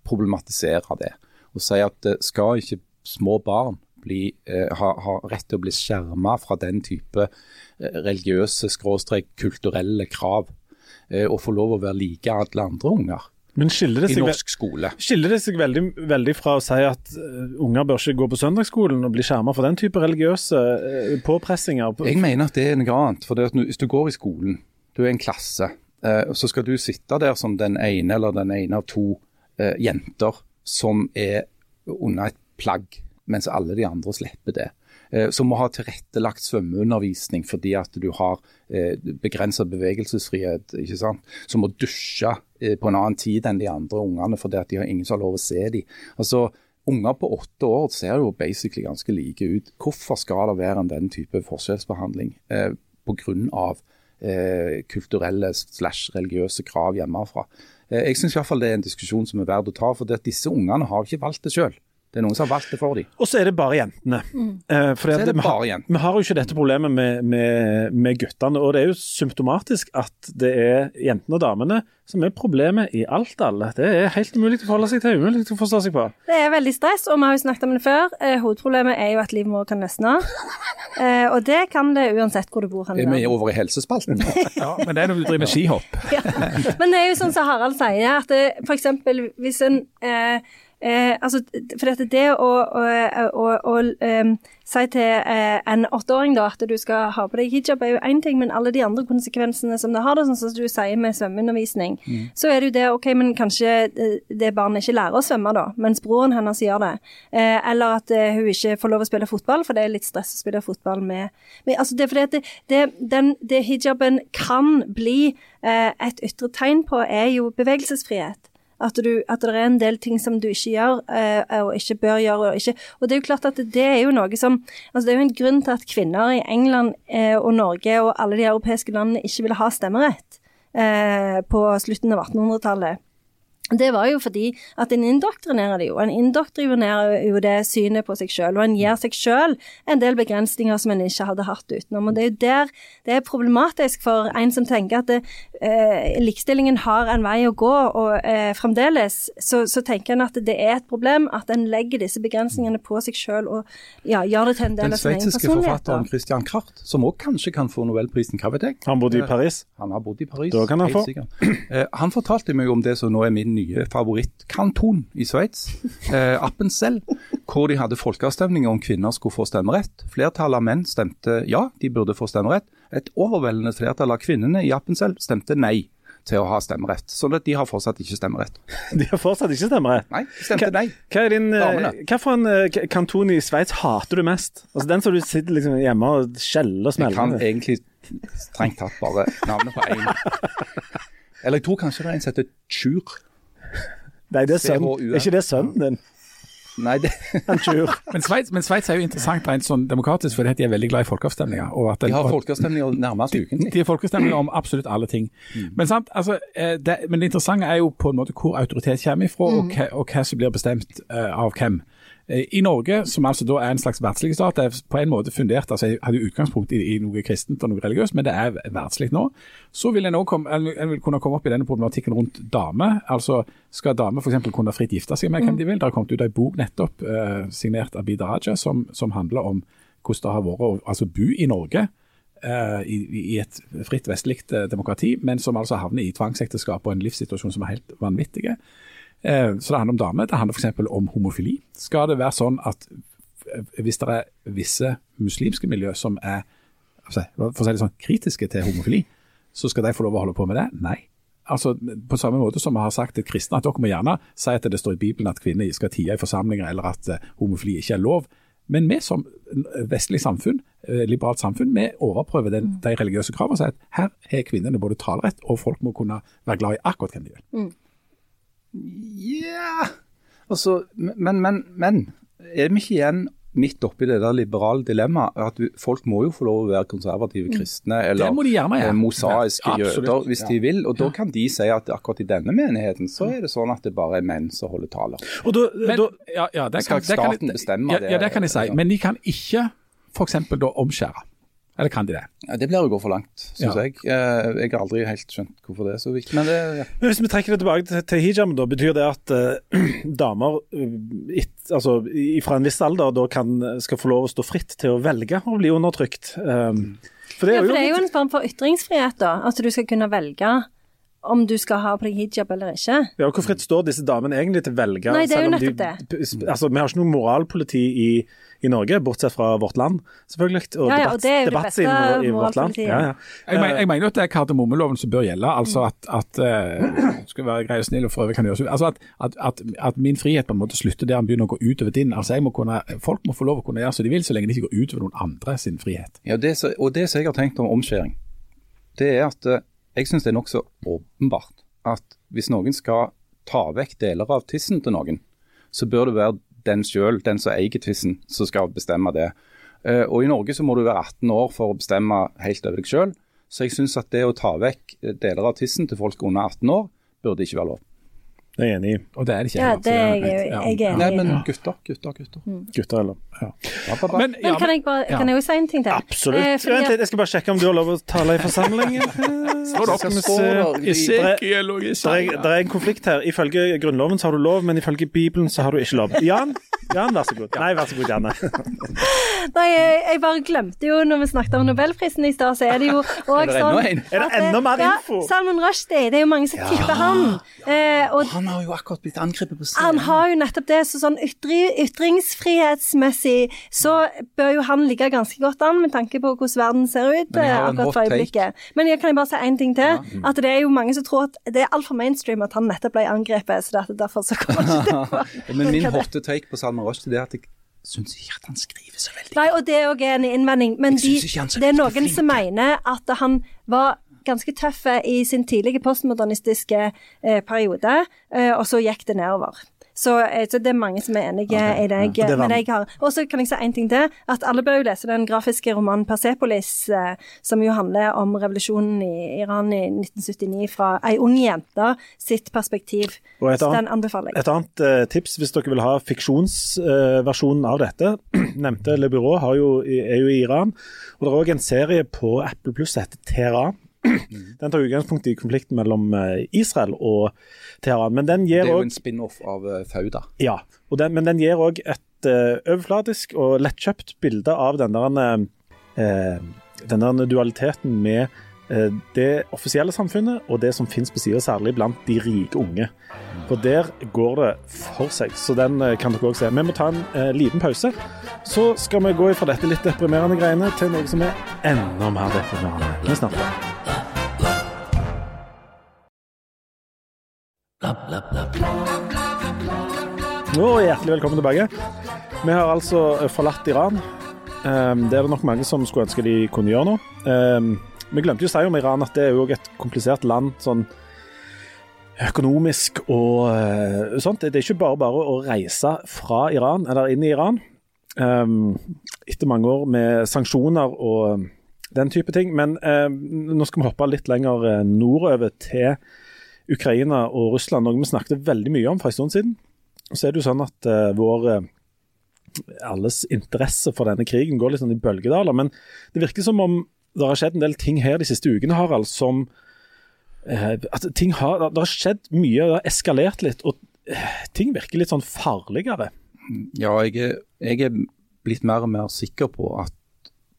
problematisere det og si at det skal ikke små barn bli, eh, ha, ha rett til å bli skjerma fra den type eh, religiøse, skråstrek kulturelle krav. Eh, og få lov å være like alle andre unger Men skiller det seg, I norsk skole. skiller det seg veldig, veldig fra å si at eh, unger bør ikke gå på søndagsskolen og bli skjerma for den type religiøse eh, påpressinger? Jeg mener at det er noe annet. for Hvis du går i skolen, du er en klasse, eh, så skal du sitte der som den ene eller den ene av to jenter som er under et plagg, mens alle de andre slipper det. Eh, som må ha tilrettelagt svømmeundervisning fordi at du har eh, begrenset bevegelsesfrihet. ikke sant? Som må dusje eh, på en annen tid enn de andre ungene fordi at de har ingen som har lov å se dem. Altså, Unger på åtte år ser jo basically ganske like ut. Hvorfor skal det være en den type forskjellsbehandling eh, pga. Eh, kulturelle slash religiøse krav hjemmefra? Jeg syns det er en diskusjon som er verd å ta, for disse ungene har ikke valgt det sjøl. Det er noen som har valgt det for dem. Og så er det bare jentene. Eh, Så er det vi, har, jentene. vi har jo ikke dette problemet med, med, med guttene. Og det er jo symptomatisk at det er jentene og damene som er problemet i alt alle. Det er helt umulig å forholde seg til, umulig å forstå seg på. Det er veldig stress, og vi har jo snakket om det før. Eh, hovedproblemet er jo at livmor kan løsne. Eh, og det kan det uansett hvor du bor. hen Er vi over i helsespalten? <laughs> Ja, men det er når du driver med skihopp. Ja. Men det er jo sånn som Harald sier, at f.eks. for eksempel hvis en eh, eh, altså, For dette, det å, å, å, å um, si til eh, en åtteåring da, at du skal ha på deg hijab, er jo én ting, men alle de andre konsekvensene som det har, det, sånn som du sier med svømmeundervisning, så er det jo det OK, men kanskje eh, det barnet ikke lærer å svømme, da, mens broren hennes gjør det. Eh, eller at eh, hun ikke får lov å spille fotball, for det er litt stress å spille fotball med, med altså det, fordi det, det, den, det hijaben kan bli eh, et ytre tegn på, er jo bevegelsesfrihet. At, du, at det er en del ting som du ikke gjør, eh, og ikke bør gjøre. Og, ikke, og det er jo klart at det er jo noe som altså Det er jo en grunn til at kvinner i England eh, og Norge og alle de europeiske landene ikke ville ha stemmerett eh, på slutten av 1800-tallet. Det var jo fordi at en indoktrinerer det jo. En indoktrinerer jo det synet på seg sjøl, og en gir seg sjøl en del begrensninger som en ikke hadde hatt utenom. Og Det er jo der det er problematisk for en som tenker at det, eh, likestillingen har en vei å gå, og eh, fremdeles så, så tenker en at det er et problem at en legger disse begrensningene på seg sjøl og ja, gjør det til en del Den av sin egen sveitsiske forfatteren. Christian Kraft, som òg kanskje kan få nobelprisen, hva vet jeg? Han bodde i Paris. Han har bodd i Paris. Da kan han få. Eh, han fortalte meg om det som nå er min nye favorittkanton i Sveits, eh, Appenzell, hvor de hadde folkeavstemning om kvinner skulle få stemmerett. Flertallet av menn stemte ja, de burde få stemmerett. Et overveldende flertall av kvinnene i Appenzell stemte nei til å ha stemmerett. Sånn at de har fortsatt ikke stemmerett. <laughs> De har fortsatt ikke stemmerett. Nei, de stemte nei. Hva din, eh, hva for en eh, kanton i Sveits hater du mest? Altså Den som du sitter liksom hjemme og skjeller og Jeg kan egentlig strengt tatt bare navnet på én. <laughs> Eller jeg tror kanskje det er en som heter Tjur. Nei, det er sønn. Er ikke det sønnen din? Nei, det, <laughs> Men Sveits, men Sveits er jo interessant rent sånn demokratisk, fordi de er veldig glad i folkeavstemninger. Og at de har folkeavstemninger nærmest ukentlig. De har folkeavstemninger om absolutt alle ting. Men, sant, altså, eh, det, men det interessante er jo på en måte hvor autoritet kommer ifra, og, hva, og hva som blir bestemt uh, av hvem. Eh, I Norge, som altså da er en slags verdslig stat, er på en måte fundert altså Jeg hadde utgangspunkt i, i noe kristent og noe religiøst, men det er verdslig nå. Så vil en vil kunne komme opp i denne problematikken rundt damer. Altså, Skal damer f.eks. kunne fritt gifte seg med hvem de vil? Det har kommet ut en bok nettopp, eh, signert Abid Raja, som, som handler om hvordan det har vært å altså, bo i Norge eh, i, i et fritt vestlig eh, demokrati, men som altså havner i tvangsekteskap og en livssituasjon som er helt vanvittige. Eh, så det handler om damer. Det handler f.eks. om homofili. Skal det være sånn at eh, hvis det er visse muslimske miljø som er altså, for å si det sånn, kritiske til homofili, så skal de få lov å holde på med det? Nei. Altså, På samme måte som vi har sagt til kristne at dere må gjerne si at det står i Bibelen at kvinner skal tie i forsamlinger, eller at eh, homofili ikke er lov. Men vi som vestlig samfunn, eh, liberalt samfunn, vi overprøver den, de religiøse kravene og sier at her har kvinnene både talerett, og folk må kunne være glad i akkurat hvem de vil. Ja Altså, men, men, men er vi ikke igjen midt oppi det der liberale dilemmaet at du, folk må jo få lov å være konservative kristne eller Det må de gjerne gjøre. eh, mosaiske Ja, jøder hvis de vil. Og da kan de si at akkurat i denne menigheten så er det sånn at det bare er menn som holder taler. Og da, Men, da, ja, ja, Skal kan, det kan bestemme ja, det, Ja, det kan jeg si. Men de kan ikke f.eks. da omskjære. Eller kan de det? Ja, det blir å gå for langt, syns Ja. jeg. Eh, Jeg har aldri helt skjønt hvorfor det er så viktig. Men det, ja. Men Hvis vi trekker det tilbake til, til hijab, da betyr det at uh, <clears throat> damer eh, it, altså, fra en viss alder da kan, skal få lov å stå fritt til å velge å bli undertrykt? Um, for det Ja, er for jo, det er jo en form for ytringsfrihet, da. At du skal kunne velge om du skal ha på deg hijab eller ikke. ja, Hvor fritt står disse damene egentlig til å velge? Nei, det er jo selv om de- det. Altså, Vi har ikke noe moralpoliti i, i Norge, bortsett fra Vårt Land, selvfølgelig. Og, Ja, ja, og det er jo det debattsiden beste i Vårt Land. moralpolitiet. Ja, ja. Jeg, men, jeg mener jo at det er kardemommeloven som bør gjelde. altså At, at uh, skal være grei og snill og for øvrig kan gjøre altså at, at, at, at min frihet på en måte slutter der den begynner å gå utover din. altså jeg må kunne, Folk må få lov å kunne gjøre som de vil, så lenge det ikke går utover noen andre sin frihet. Ja, det, og det som jeg har tenkt om omskjæring, det er at eh, jeg syns det er nokså åpenbart at hvis noen skal ta vekk deler av tissen til noen, så bør det være den sjøl, den som eier tissen, som skal bestemme det. Eh, Og I Norge så må du være 18 år for å bestemme helt over deg sjøl. Så jeg syns at det å ta vekk deler av tissen til folk under 18 år, burde ikke være lov. Det er jeg enig i. Og det er det ikke. Ja, det er jeg, ja. jeg er Nei, enig i. men gutter, gutter, gutter. Gutter, eller? Ja, ba, ba. Men, ja, Men kan jeg, bare, ja. kan jeg jo si en ting til? Absolutt. Eh, fordi Vent litt, jeg skal bare sjekke om du har lov å tale i forsamlingen. <laughs> Står Står det- Esekiel og er, det er en konflikt her. Ifølge Grunnloven så har du lov, men ifølge Bibelen så har du ikke lov. Jan, Jan, vær så god. Nei, vær så god, Janne. <laughs> Nei, jeg, jeg bare glemte jo når vi snakket om Nobelprisen i stad, så er det jo <laughs> òg sånn en? Er det eh, enda mer ja. Salman Rushdie, det er jo mange som tipper han. Eh, og Han har jo akkurat blitt angrepet på han har jo nettopp det, så sånn ytri, ytringsfrihetsmessig så bør jo han ligge ganske godt an med tanke på hvordan verden ser ut eh, akkurat for øyeblikket. Men jeg kan jeg bare si én ting til. At det er jo mange som tror at det er altfor mainstream at han nettopp ble angrepet, så det, er derfor så kommer ikke det på. <laughs> Men min hotte take på Salman Rushdie det er at jeg syns ikke at han skriver så veldig Nei, og det er òg en innvending. Men de, det er noen som mener at han var ganske tøff i sin tidlige postmodernistiske eh, periode, eh, og så gikk det nedover. Så, eh, så det er mange som er enige i deg. det med deg har Og så kan jeg si en ting til. At alle bør jo lese den grafiske romanen Persepolis, eh, som jo handler om revolusjonen i Iran i 1979 fra ei ung jente sitt perspektiv. Og et annet- den anbefaler jeg. Et annet eh, tips hvis dere vil ha fiksjonsversjonen av dette. <clears throat> Nevnte Le Byrå er jo i Iran. Og det er òg en serie på Apple Pluss som heter Teheran. Den tar utgangspunkt i konflikten mellom eh, Israel og Teheran. Men den Det er jo en spin-off av eh, Fauda. Ja, den, men den gir òg et uh, overfladisk og lettkjøpt bilde av den der, uh, den der dualiteten med det offisielle samfunnet og det som finnes på sida, særlig blant de rike unge. For der går det for seg, så den kan dere òg se. Vi må ta en liten pause. Så skal vi gå fra dette litt deprimerende greiene til noe som er enda mer deprimerende. Vi snakker Hjertelig velkommen tilbake. Vi har altså eh, forlatt Iran. Um, det er det nok mange som skulle ønske de kunne gjøre nå. Um, vi glemte jo å si om Iran at det er jo et komplisert land sånn økonomisk og uh, sånt. Det er ikke bare bare å reise fra Iran eller inn i Iran. Um, etter mange år med sanksjoner og den type ting. Men nå skal vi hoppe litt lenger eh, nordover til Ukraina og Russland, noe vi snakket veldig mye om for en stund siden. Så er det jo sånn at uh, vår eh, alles interesse for denne krigen går litt sånn i bølgedaler. Men det virker som om det har skjedd en del ting her de siste ukene, Harald, som uh, at ting har, Det har skjedd mye, det har eskalert litt, og uh, ting virker litt sånn farligere. Ja, jeg er, jeg er blitt mer og mer sikker på at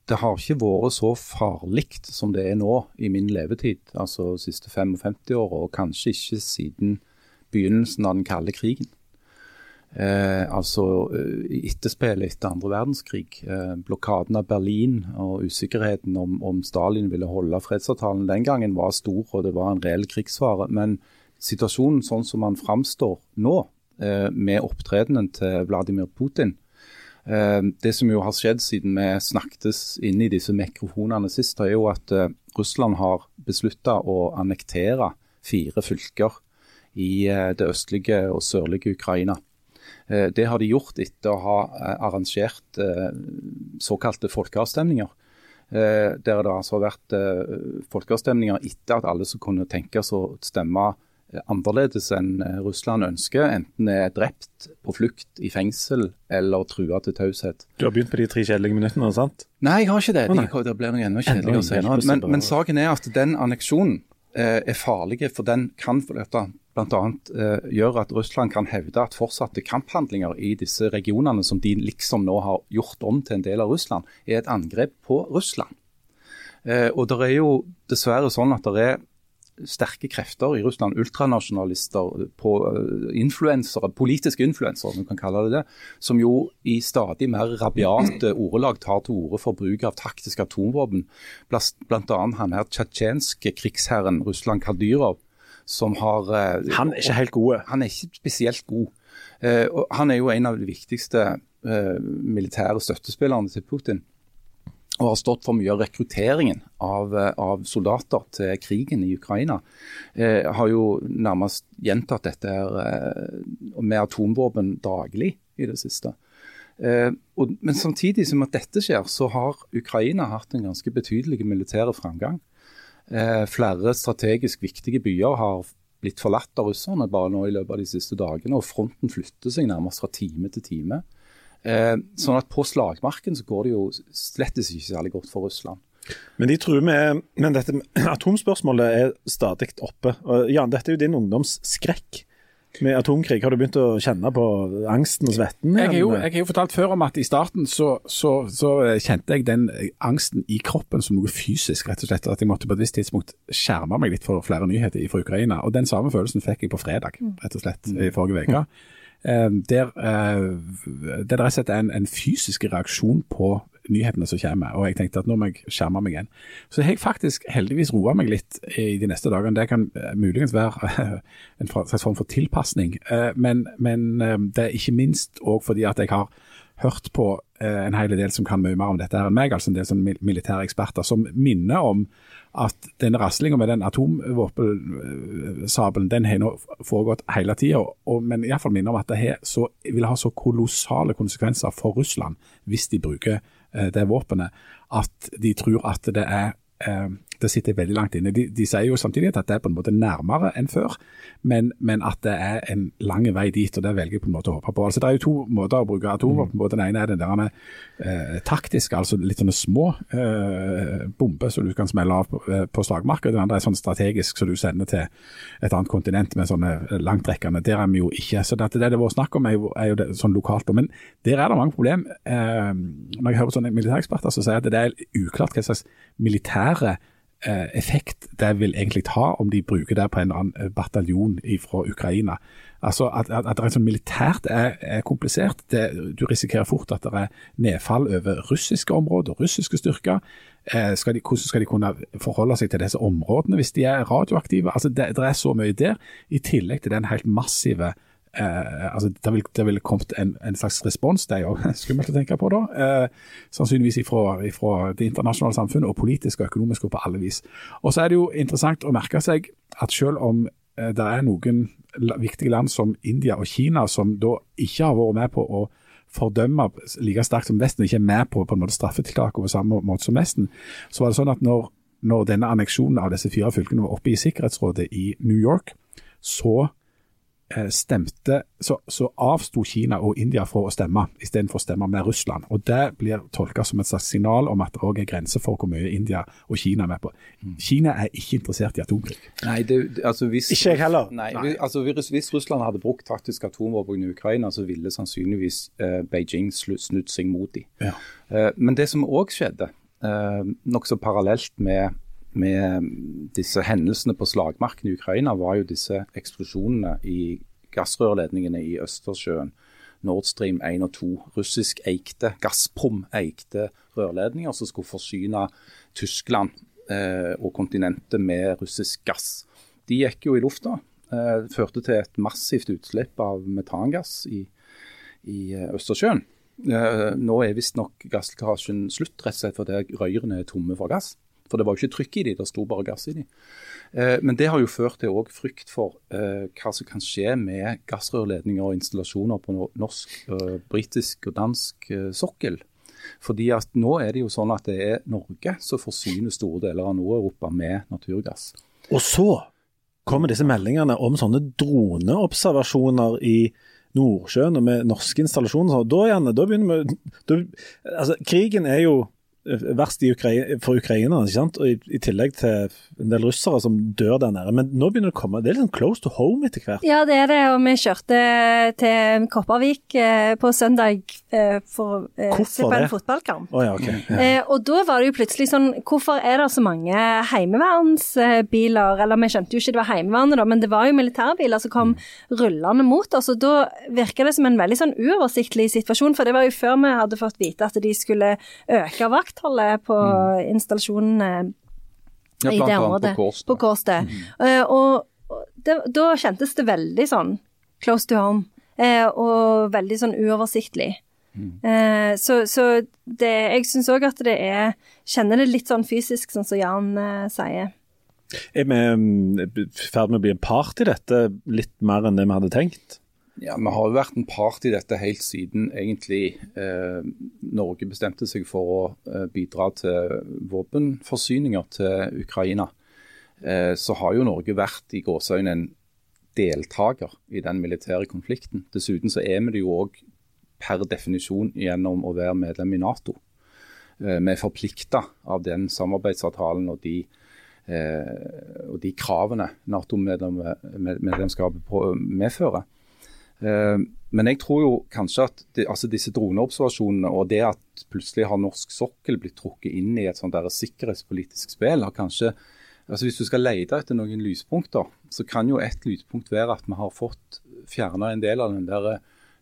det har ikke vært så farlig som det er nå i min levetid, altså de siste 55 åra, og kanskje ikke siden begynnelsen av den kalde krigen. Eh, altså eh, etterspillet etter andre verdenskrig. Eh, blokaden av Berlin og usikkerheten om, om Stalin ville holde fredsavtalen den gangen var stor, og det var en reell krigsfare. Men situasjonen sånn som han framstår nå, eh, med opptredenen til Vladimir Putin, Det som jo har skjedd siden vi snakkes inn i disse mikrofonene sist, er jo at eh, Russland har beslutta å annektere fire fylker i eh, det østlige og sørlige Ukraina. Eh, Det har de gjort etter å ha eh, arrangert eh, såkalte folkeavstemninger. Eh, Der det altså har vært eh, folkeavstemninger etter at alle som kunne tenkes å stemme annerledes enn eh, Russland ønsker, enten er drept, på flukt, i fengsel eller trua til taushet. Du har begynt på de tre kjedelige minuttene, sant? Nei, jeg har ikke det. De, det blir noe enda kjedeligere senere. Men, men saken er at den anneksjonen eh, er farlig, for den kan for dette bl.a. Eh, gjøre at Russland kan hevde at fortsatte kamphandlinger i disse regionene, som de liksom nå har gjort om til en del av Russland, er et angrep på Russland. Eh, og det er jo dessverre sånn at det er sterke krefter i Russland, ultranasjonalister, på eh, influensere, politiske influensere, som kan kalle det det, som jo i stadig mer rabiate ordelag tar til orde for bruk av taktiske atomvåpen. Bl.a. Han her tsjetsjenske krigsherren Russland Kadyrov, som har eh, Han er ikke helt god. han er ikke spesielt god. Eh, han er jo en av de viktigste militære støttespillerne til Putin. Og har stått for mye av rekrutteringen av, eh, av soldater til krigen i Ukraina. Eh, har jo nærmest gjentatt dette her, eh, med atomvåpen daglig i det siste. Eh, og, men samtidig som at dette skjer, så har Ukraina hatt en ganske betydelig militær framgang. Eh, flere strategisk viktige byer har blitt forlatt av russerne bare nå i løpet av de siste dagene, og fronten flytter seg nærmest fra time til time. Eh, sånn at på slagmarken så går det jo slett ikke særlig godt for Russland. Men de tror med Men dette <clears throat> atomspørsmålet er stadig oppe. Og Jan, dette er jo din ungdomsskrekk med atomkrig. Har du begynt å kjenne på angsten og svetten? Jeg har jo, jeg har jo fortalt før om at i starten så, så, så kjente jeg den angsten i kroppen som noe fysisk, rett og slett. At jeg måtte på et visst tidspunkt skjerme meg litt for flere nyheter fra Ukraina. Og den samme følelsen fikk jeg på fredag, rett og slett, i forrige uke. Eh, der, eh, det er rett og slett en, en fysisk reaksjon på nyhetene som kommer, og jeg tenkte at nå må jeg skjerme meg igjen. Så jeg har faktisk heldigvis roa meg litt i de neste dagene. Det kan eh, muligens være <laughs> en slags form for tilpasning, eh, men, men eh, det er ikke minst òg fordi at jeg har hørt på eh, en hel del som kan mye mer om dette her enn meg, altså en del sånne militære eksperter, som minner om at denne raslinga med den atomvåpensabelen, den har nå foregått hele tida, men iallfall minner om at det her, så, vil ha så kolossale konsekvenser for Russland hvis de bruker eh, det våpenet, at de tror at det er eh, det sitter veldig langt inne. De, de sier jo samtidig at det er på en måte nærmere enn før, men, men at det er en lang vei dit, og det velger jeg på en måte å håpe på. Altså, det er jo to måter å bruke atomvåpen på. Den ene er den der eh, taktiske, altså litt sånne små eh, bomber som du kan smelle av på, eh, på slagmarka. Den andre er sånn strategisk som du sender til et annet kontinent med sånne langtrekkende. Der er vi jo ikke. Så det, det det var snakk om er jo, er jo det, sånn lokalt. Men der er det mange problem. Eh, når jeg hører sånne militæreksperter som sier at det er uklart hva slags militære effekt det vil egentlig ha om de bruker det på en annen eh, bataljon fra Ukraina. Altså At, at, at det er sånn militært er, er komplisert. Det, du risikerer fort at det er nedfall over russiske områder, russiske styrker. Eh, skal de, hvordan skal de kunne forholde seg til disse områdene hvis de er radioaktive? Altså Det, det er så mye der, i tillegg til den helt massive Eh, altså Det vil, vil kommet en, en slags respons, det er jo <laughs> skummelt å tenke på da. Eh, sannsynligvis ifra, ifra det internasjonale samfunnet, og politisk og økonomisk og på alle vis. Og så er det jo interessant å merke seg at selv om eh, det er noen viktige land som India og Kina som da ikke har vært med på å fordømme like sterkt som Vesten, ikke er med på, på en måte straffetiltak på samme måte som Vesten, så var det sånn at når, når denne anneksjonen av disse fire fylkene var oppe i Sikkerhetsrådet i New York, så stemte, så, så avsto Kina og India fra å stemme, istedenfor å stemme med Russland. Og Det blir tolka som et slags signal om at det òg er grenser for hvor mye India og Kina er med på. Kina er ikke interessert i atomkrig. Nei, det, altså hvis, Ikke jeg heller. Nei, nei. altså hvis, hvis Russland hadde brukt taktisk atomvåpen i Ukraina, så ville sannsynligvis eh, Beijing snudd seg mot dem. Ja. Eh, men det som òg skjedde, eh, nokså parallelt med, med disse hendelsene på slagmarken i Ukraina, var jo disse eksplosjonene i gassrørledningene i Østersjøen. Nord Stream 1 og 2, russisk eikte, Gazprom-eikte rørledninger som skulle forsyne Tyskland eh, og kontinentet med russisk gass. De gikk jo i lufta. Eh, førte til et massivt utslipp av metangass i, i eh, Østersjøen. Eh, nå er visstnok gasslekkasjen slutt, rett og slett fordi rørene er tomme for gass. For det var jo ikke trykk i de, det sto bare gass i de. Eh, men det har jo ført til også frykt for eh, hva som kan skje med gassrørledninger og installasjoner på norsk, eh, britisk og dansk eh, sokkel. Fordi at nå er det jo sånn at det er Norge som forsyner store deler av Nord-Europa med naturgass. Og så kommer disse meldingene om sånne droneobservasjoner i Nordsjøen og med norske installasjoner. Da, Janne, da begynner vi altså, Krigen er jo verst i Ukrai for ukrainerne, ikke sant? og i, i, tillegg til en del russere som dør der nede. Men nå begynner det å komme, det er litt sånn close to home etter hvert. Ja, det er det, og vi kjørte til Kopervik eh, på søndag eh, for eh, å se på en fotballkamp. Oh, ja, okay. ja. Eh, og da var det jo plutselig sånn, hvorfor er det så mange heimevernsbiler? Eller vi skjønte jo ikke det var Heimevernet, da, men det var jo militærbiler som kom rullende mot oss. Og da virker det som en veldig sånn uoversiktlig situasjon, for det var jo før vi hadde fått vite at de skulle øke vakt vaktholdet på mm. installasjonene ja, i det området. På Kårstø. Mm. Uh, og det, da kjentes det veldig sånn close to home, uh, og veldig sånn uoversiktlig. Mm. Så, så det, jeg syns òg at det er Kjenner det litt sånn fysisk, sånn som Jan sier. Er vi mm, i ferd med å bli en part i dette litt mer enn det vi hadde tenkt? Ja, Vi har jo vært en part i dette helt siden egentlig eh, Norge bestemte seg for å eh, bidra til våpenforsyninger til Ukraina. Eh, så har jo Norge vært i gåseøyne en deltaker i den militære konflikten. Dessuten så er vi det jo òg per definisjon gjennom å være medlem i Nato. Eh, vi er forplikta av den samarbeidsavtalen og de, eh, og de kravene Nato-medlemskapet medfører. Eh, men jeg tror jo kanskje at de, altså disse droneobservasjonene og det at plutselig har norsk sokkel blitt trukket inn i et sånt der sikkerhetspolitisk spill, har kanskje altså Hvis du skal lete etter noen lyspunkter, så kan jo et lyspunkt være at vi har fått fjerna en del av den der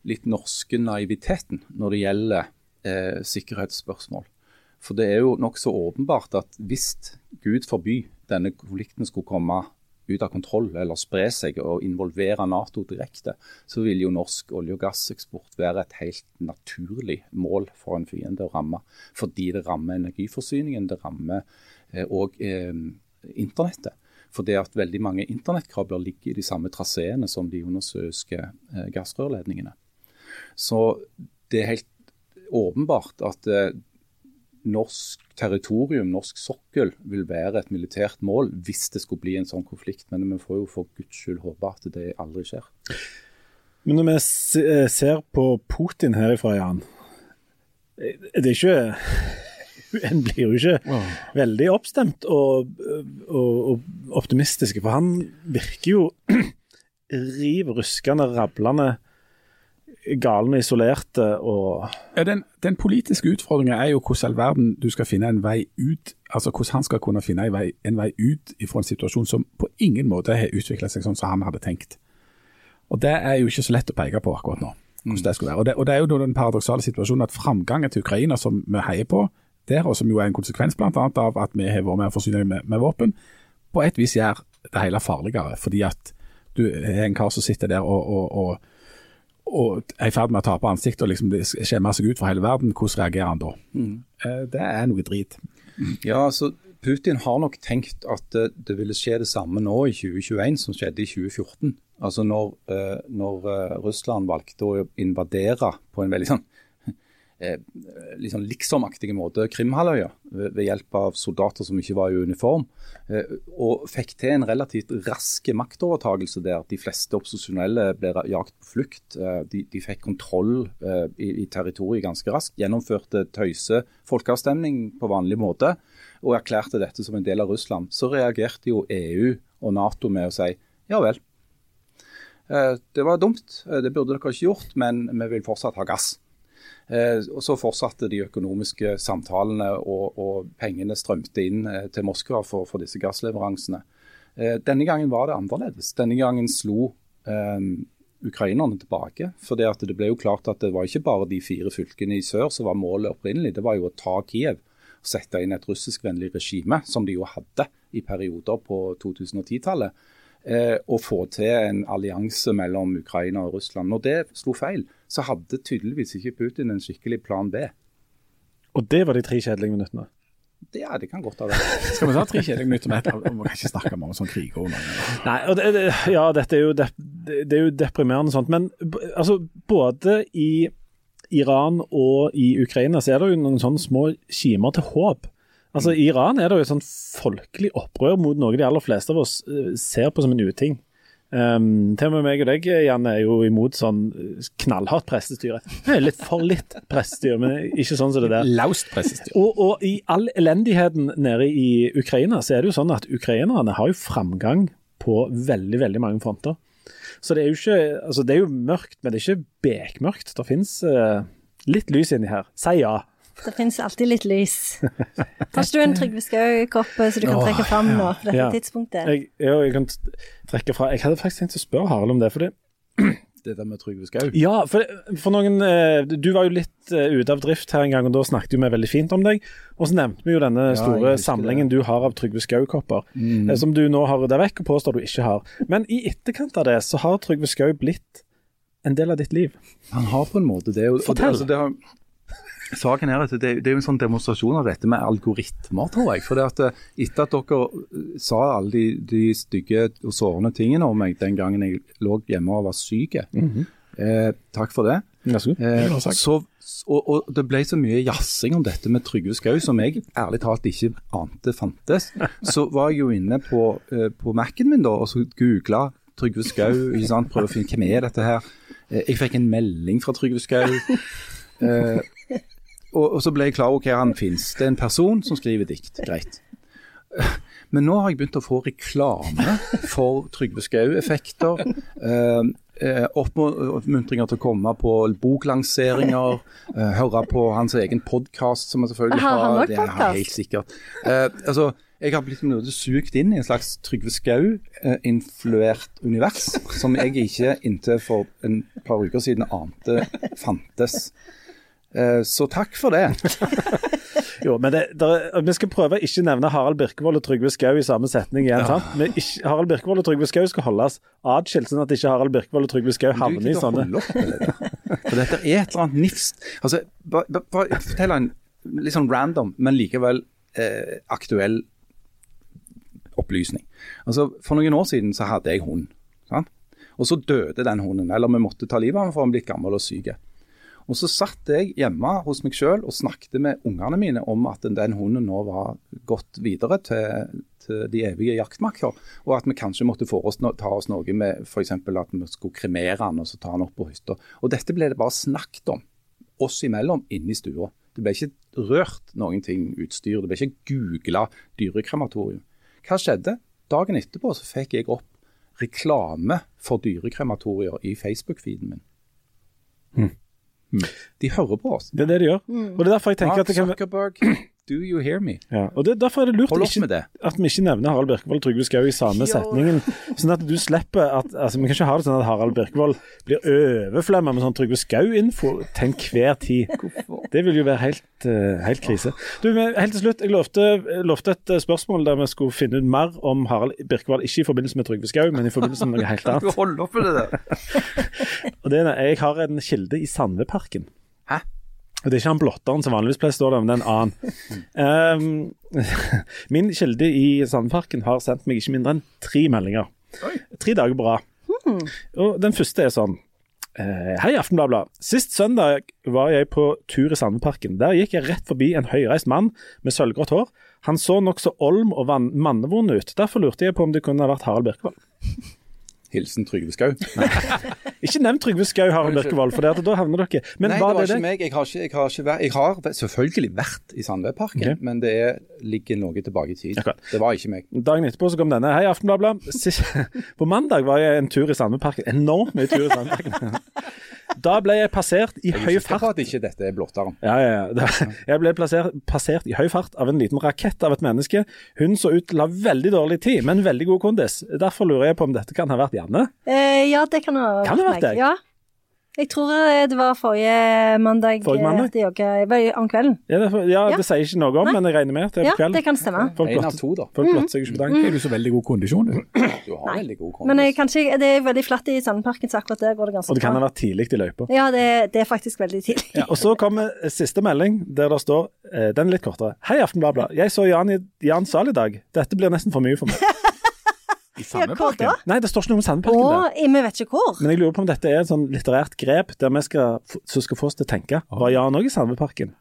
litt norske naiviteten når det gjelder eh, sikkerhetsspørsmål. For det er jo nokså åpenbart at hvis Gud forby denne konflikten skulle komme ut av kontroll eller spre seg og involvere Nato direkte, så vil jo norsk olje- og gasseksport være et helt naturlig mål for en fiende å ramme. Fordi det rammer energiforsyningen, det rammer òg eh, eh, internettet. For det at veldig mange internettkabler ligger i de samme traseene som de undersøiske eh, gassrørledningene. Så det er helt åpenbart at eh, norsk territorium, norsk sokkel, vil være et militært mål hvis det skulle bli en sånn konflikt. Men vi får jo for guds skyld håpe at det aldri skjer. Men når vi eh, ser på Putin herifra, Jan eh, Det er ikke <laughs> En blir jo ikke wow. veldig oppstemt og, og, og optimistisk, for han virker jo <clears throat> riv ruskende, rablende galne, isolerte og ja, den, den, politiske utfordringen er jo hvordan all verden du skal finne en vei ut altså hvordan han skal kunne finne en vei, en vei ut fra en situasjon som på ingen måte har utvikla seg sånn som han hadde tenkt. Og Det er jo ikke så lett å peke på akkurat nå. hvordan det skulle være. Og det, og det er jo den paradoksale situasjonen at framgangen til Ukraina, som vi heier på der, og som jo er en konsekvens bl.a. av at vi har vært med å forsyne med, med våpen, på et vis gjør det hele farligere. Fordi at du er en kar som sitter der og, og, og og er i ferd med å tape ansiktet og liksom skjemme seg ut for hele verden, hvordan reagerer han da? Mm. Eh, det er noe drit. Ja, altså Putin har nok tenkt at det, det, ville skje det samme nå i 2021 som skjedde i 2014. Altså når, uh, når Russland valgte å invadere på en veldig sånn eh, liksom liksomaktige måte Krimhalvøya ved, ved, hjelp av soldater som ikke var i uniform. Eh, og fikk til en relativt rask maktovertagelse der. De fleste opposisjonelle ble jagt på flukt. Eh, de, de, fikk kontroll eh, i, i, territoriet ganske raskt. Gjennomførte tøyse folkeavstemning på vanlig måte og erklærte dette som en del av Russland. Så reagerte jo EU og Nato med å si ja vel. Eh, det var dumt, det burde dere ikke gjort, men vi vil fortsatt ha gass. Eh, og Så fortsatte de økonomiske samtalene, og, og pengene strømte inn eh, til Moskva for, for, disse gassleveransene. Eh, denne gangen var det annerledes. Denne gangen slo um, ukrainerne tilbake. For det, det ble jo klart at det var ikke bare de fire fylkene i sør som var målet opprinnelig. Det var jo å ta Kiev og sette inn et russiskvennlig regime, som de jo hadde i perioder på 2010-tallet eh, og få til en allianse mellom Ukraina og Russland. Når det slo feil, så hadde tydeligvis ikke Putin en skikkelig plan B. Og det var de tre kjedelige minuttene? Det, ja, det kan godt ha vært. <laughs> Skal vi ta tre kjedelige minutter med ett? Vi kan ikke snakke om sånn krig og Nei, og det, det, ja, dette er jo, de, det er jo deprimerende sånt. Men altså, både i Iran og i Ukraina så er det jo noen sånne små kimer til håp. Altså, I Iran er det jo et sånn folkelig opprør mot noe de aller fleste av oss eh, ser på som en uting. Um, til og med meg og deg, Janne, er jo imot sånn eh, knallhardt prestestyre. Litt for litt prestestyre, men ikke sånn som det der. Laust prestestyre. Og, og i all elendigheten nede i Ukraina, så er det jo sånn at ukrainerne har jo framgang på veldig, veldig mange fronter. Så det er jo ikke Altså, det er jo mørkt, men det er ikke bekmørkt. Det fins litt lys inni her. Si ja. Det finnes alltid litt lys. <laughs> Har ikke du en Trygve Skau-kopp eh, så du kan trekke fram nå på dette Ja. tidspunktet? Jeg, jo, jeg kan trekke fra Jeg hadde faktisk tenkt å spørre Harald om det. fordi det <clears throat> Det der med Trygve Skau. Ja, for, for noen eh, Du var jo litt eh, ute av drift her en gang, og da snakket vi veldig fint om deg. Og så nevnte vi jo denne store ja, samlingen du har av Trygve Skau-kopper, mm. som du nå har rydda vekk og påstår du ikke har. Men i etterkant av det så har Trygve Skau blitt en del av ditt liv. Han har på en måte det. Og, og det, Fortell. altså, det har, saken er at det, det er jo en sånn demonstrasjon av dette med algoritmer, tror jeg. For det at eh, etter at dere eh, sa alle de, de stygge og sårende tingene om meg den gangen jeg lå hjemme og var syk, eh, takk for det. Eh, så, og, og det ble så mye jazzing om dette med Trygve Skau som jeg ærlig talt ikke ante fantes. Så var jeg jo inne på, eh, på Mac-en min da, og så googla Trygve Skau. Prøve å finne hvem er dette her. Eh, jeg fikk en melding fra Trygve Skau. <laughs> Eh, og, og så ble jeg klar over hva han finnes. Det er en person som skriver dikt. Greit. Men nå har jeg begynt å få reklame for Trygve Skau-effekter. Eh, eh, Oppmuntringer til å komme på boklanseringer. Eh, høre på hans egen podkast, som han selvfølgelig Har han har. Det er helt sikkert. Eh, altså, jeg har blitt noe sugd inn i en slags Trygve Skau-influert univers, som jeg ikke inntil for en par uker siden ante fantes. Eh, så takk for det. <laughs> Jo, men det, der, Vi skal prøve å ikke nevne Harald Birkevold og Trygve Skau i samme setning igjen. sant? Men ikke, Harald Birkevold og Trygve Skau skal holdes atskilt, sånn at ikke Harald Birkevold og Trygve Skau havner i sånne opp. For dette er et eller annet nifst. Altså, bare, bare, bare fortell en litt sånn random, men likevel eh, aktuell opplysning. Altså, For noen år siden så hadde jeg hund. Sant? Og så døde den hunden, eller vi måtte ta livet av den for han ble gammel og syk. Og så satt jeg hjemme hos meg sjøl og snakket med ungene mine om at den hunden nå var gått videre til, til de evige jaktmakter, og at vi kanskje måtte få oss, noe med f.eks. at vi skulle kremere han og så ta han opp på hytta. Og dette ble det bare snakket om oss imellom inne i stua. Det ble ikke rørt noen ting utstyr, det ble ikke googla dyrekrematorium. Hva skjedde? Dagen etterpå så fikk jeg opp reklame for dyrekrematorier i Facebook-feeden min. De hører på oss. Det er det de gjør. Og det er derfor jeg tenker Mark at det kan Zuckerberg, do you hear me? ja. Og det, derfor er det lurt ikke, det. at vi ikke nevner Harald Birkevold og Trygve Skau i samme setningen. Sånn at du slipper at altså Vi kan ikke ha det sånn at Harald Birkevold blir overflemma med sånn Trygve Skau-info til enhver tid. Det vil jo være helt, eh, helt krise. Du, Helt til slutt, jeg lovte, lovte et spørsmål der vi skulle finne ut mer om Harald Birkevold. Ikke i forbindelse med Trygve Skau, men i forbindelse med noe helt Du annet. holder opp med det der. Og det er, jeg har en kilde i Sandveparken. Hæ? Og Det er ikke han blotteren som vanligvis pleier å stå der, men det er en annen. Um, <laughs> min kilde i Sandparken har sendt meg ikke mindre enn tre meldinger. Tre dager på rad. Og den første er sånn eh, Hei, Aftenbladet. Sist søndag var jeg på tur i Sandparken. Der gikk jeg rett forbi en høyreist mann med sølvgrått hår. Han så nokså olm og mannevond ut. Derfor lurte jeg på om det kunne ha vært Harald Birkevold. Hilsen Trygve Skau. <laughs> Ikke nevn Trygve Skau, Harald Birkevold, for da havner dere Men Nei, det var var ikke det? meg. Jeg har, ikke, jeg har, ikke vært, jeg har selvfølgelig vært i Sandveparken, okay. men det er, ligger noe tilbake i tid. Okay. Det var ikke meg. Dagen etterpå så kom denne. Hei, Aftenbladet. <laughs> På mandag var jeg en tur i Sandveparken. Enormt mye tur i Sandveparken. <laughs> Da ble jeg passert i høy fart. at ikke dette er blotteren. Ja, ja, ja. Jeg ble plassert, passert i høy fart av en liten rakett av et menneske. Hun så ut til å ha veldig dårlig tid, men veldig god kondis. Derfor lurer jeg på om dette kan ha vært Janne. Eh, ja, det kan ha Kan det ha vært vært meg. deg? Ja. Jeg tror eh, det var forrige mandag. Forrige mandag? eh, Det jogget- var om kvelden. Ja, det, ja, det sier ikke noe om, Nei. men jeg regner med at det er Ja, kveld. Ja, det kan stemme. Folk blotter, to, da. folk blotter seg ikke på dagen. Er du så veldig god kondisjon? du? Du har veldig god kondisjon. Men jeg, kanskje, det er veldig flatt i Sandparken, så akkurat der går det ganske bra. Og det kan ha vært tidlig i løypa. Ja, det, det er faktisk veldig tidlig. Ja, og så kommer siste melding, der det står eh, Den er litt kortere. Hei, Aftenbladet. Jeg så Jan, i- Jan sal i dag. Dette blir nesten for mye for meg. <laughs> I Ja, Sandveparken? Nei, det står ikke noe om Sandparken der. Og vi vet ikke hvor. Men jeg lurer på om dette er et sånn litterært grep der vi skal, som skal få oss til å tenke. Var Jan òg i Sandveparken?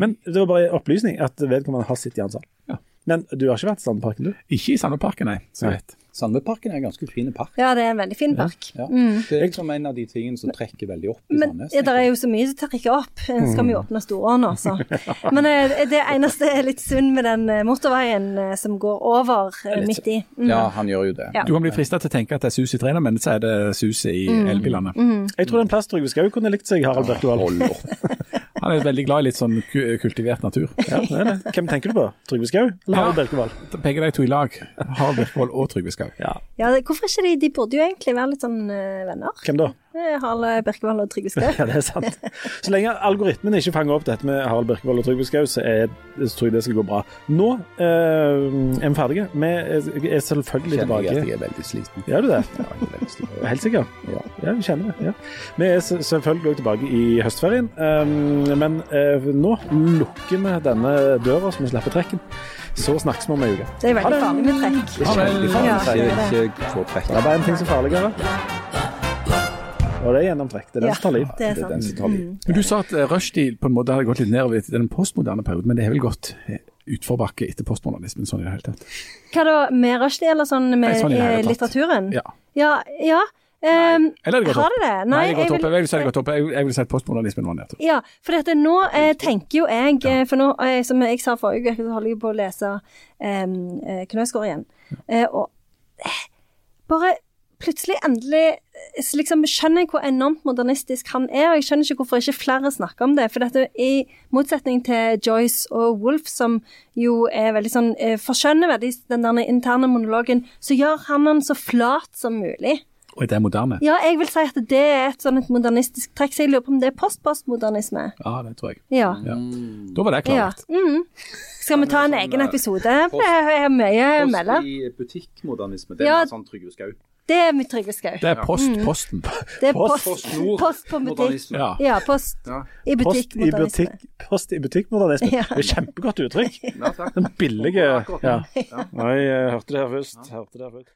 Men det var bare en opplysning at vedkommende har sitt i hans. Ja. Men du har ikke vært i Sandparken, du? Ikke i Sandparken, nei. Så Nei. Sandveparken er en ganske fin park. Ja, det er en veldig fin park. Ja. Det er liksom en av de tingene som trekker veldig opp i Men Sandnes. ja, det er jo så mye som trekker opp. Eh, Skal vi åpne Storåen nå. <laughs> Men eh, det eneste er litt synd med den eh, motorveien som går over midt i. Mm. Ja, han gjør jo det. Ja. Du kan bli frista til å tenke at det er sus i trærne, men så er det suset i Mm. elbilene. Jeg tror den plass skal jo kunne likt seg, Harald Birkevold. <laughs> Han er veldig glad i litt sånn kultivert natur. Ja, det er det. Hvem tenker du på? Trygve Skau eller Harald Birkevold? Begge de to i lag. Harald Birkevold og Trygve Skau. Ja. Ja, hvorfor ikke de? De burde jo egentlig være litt sånn eh, venner. Hvem da? Eh, Harald Birkevold og Trygve Skau. <laughs> Ja, det er sant. Så lenge algoritmen ikke fanger opp dette med Harald Birkevold og Trygve Skau, så, så tror jeg det skal gå bra. Nå eh, er vi ferdige. Vi er selvfølgelig Kjenner jeg at tilbake. jeg er veldig sliten. Gjør du det? Ja, jeg er veldig sliten. Helt sikker? Ja. Ja, vi kjenner det. Ja. Vi er selvfølgelig også tilbake i høstferien, um, men eh, nå lukker vi denne døra som vi slipper trekken. Så snakkes vi om ei uke. Det er veldig farlig med trekk. Det er veldig farlig Ja, det er ikke få trekk. Det er bare en ting som er farligere. Og det er gjennomtrekk. Det er den Ja, som tar liv. det er Det er den som tar liv. Men Du sa at eh, rushtid på en måte hadde gått litt nedover i den postmoderne perioden, men det har vel gått eh, utforbakke etter postmodernismen sånn i det hele tatt? Hva da, med rushtid eller sånn med Nei, sånn i eh, litteraturen? Ja. Ja. ja. ehm, Eller har det gått har det det? Nei, det går topp. jeg vil si det går topp. opp. Jeg, jeg vil si at postmodernismen var nedtur. Ja, for dette, nå eh, tenker jo jeg ja. For nå, eh, som jeg sa forrige uke, så holder jeg på å lese eh, Knausgård igjen. igjen. Eh, og eh, bare plutselig, endelig, eh, liksom skjønner jeg hvor enormt modernistisk han er. Og jeg skjønner ikke hvorfor ikke flere snakker om det. For dette, i motsetning til Joyce og Wolf, som jo er veldig sånn eh, Forskjønner veldig den der interne monologen, så gjør han den så flat som mulig. Og det er moderne. Ja, jeg vil si at det er et sånn et modernistisk trekk, så jeg lurer på om det er post-postmodernisme. Ja, det tror jeg. Ja. Ja. Da var det ja. klart. Mm. Skal vi ta en egen episode? Post, det er mye å melde. Post i butikkmodernisme, det Ja. er sånn Trygve Skau. Det er mitt Trygve Skau. Det er post, posten. Det er Post- post, Post post, på butikk. Ja. Ja, post Ja. i Post butikk. i butikk, post i butikkmodernisme. Ja. Det er kjempegodt uttrykk. Ja, takk. Den billige. Ja. Oi, jeg hørte det her først. Hørte det her først.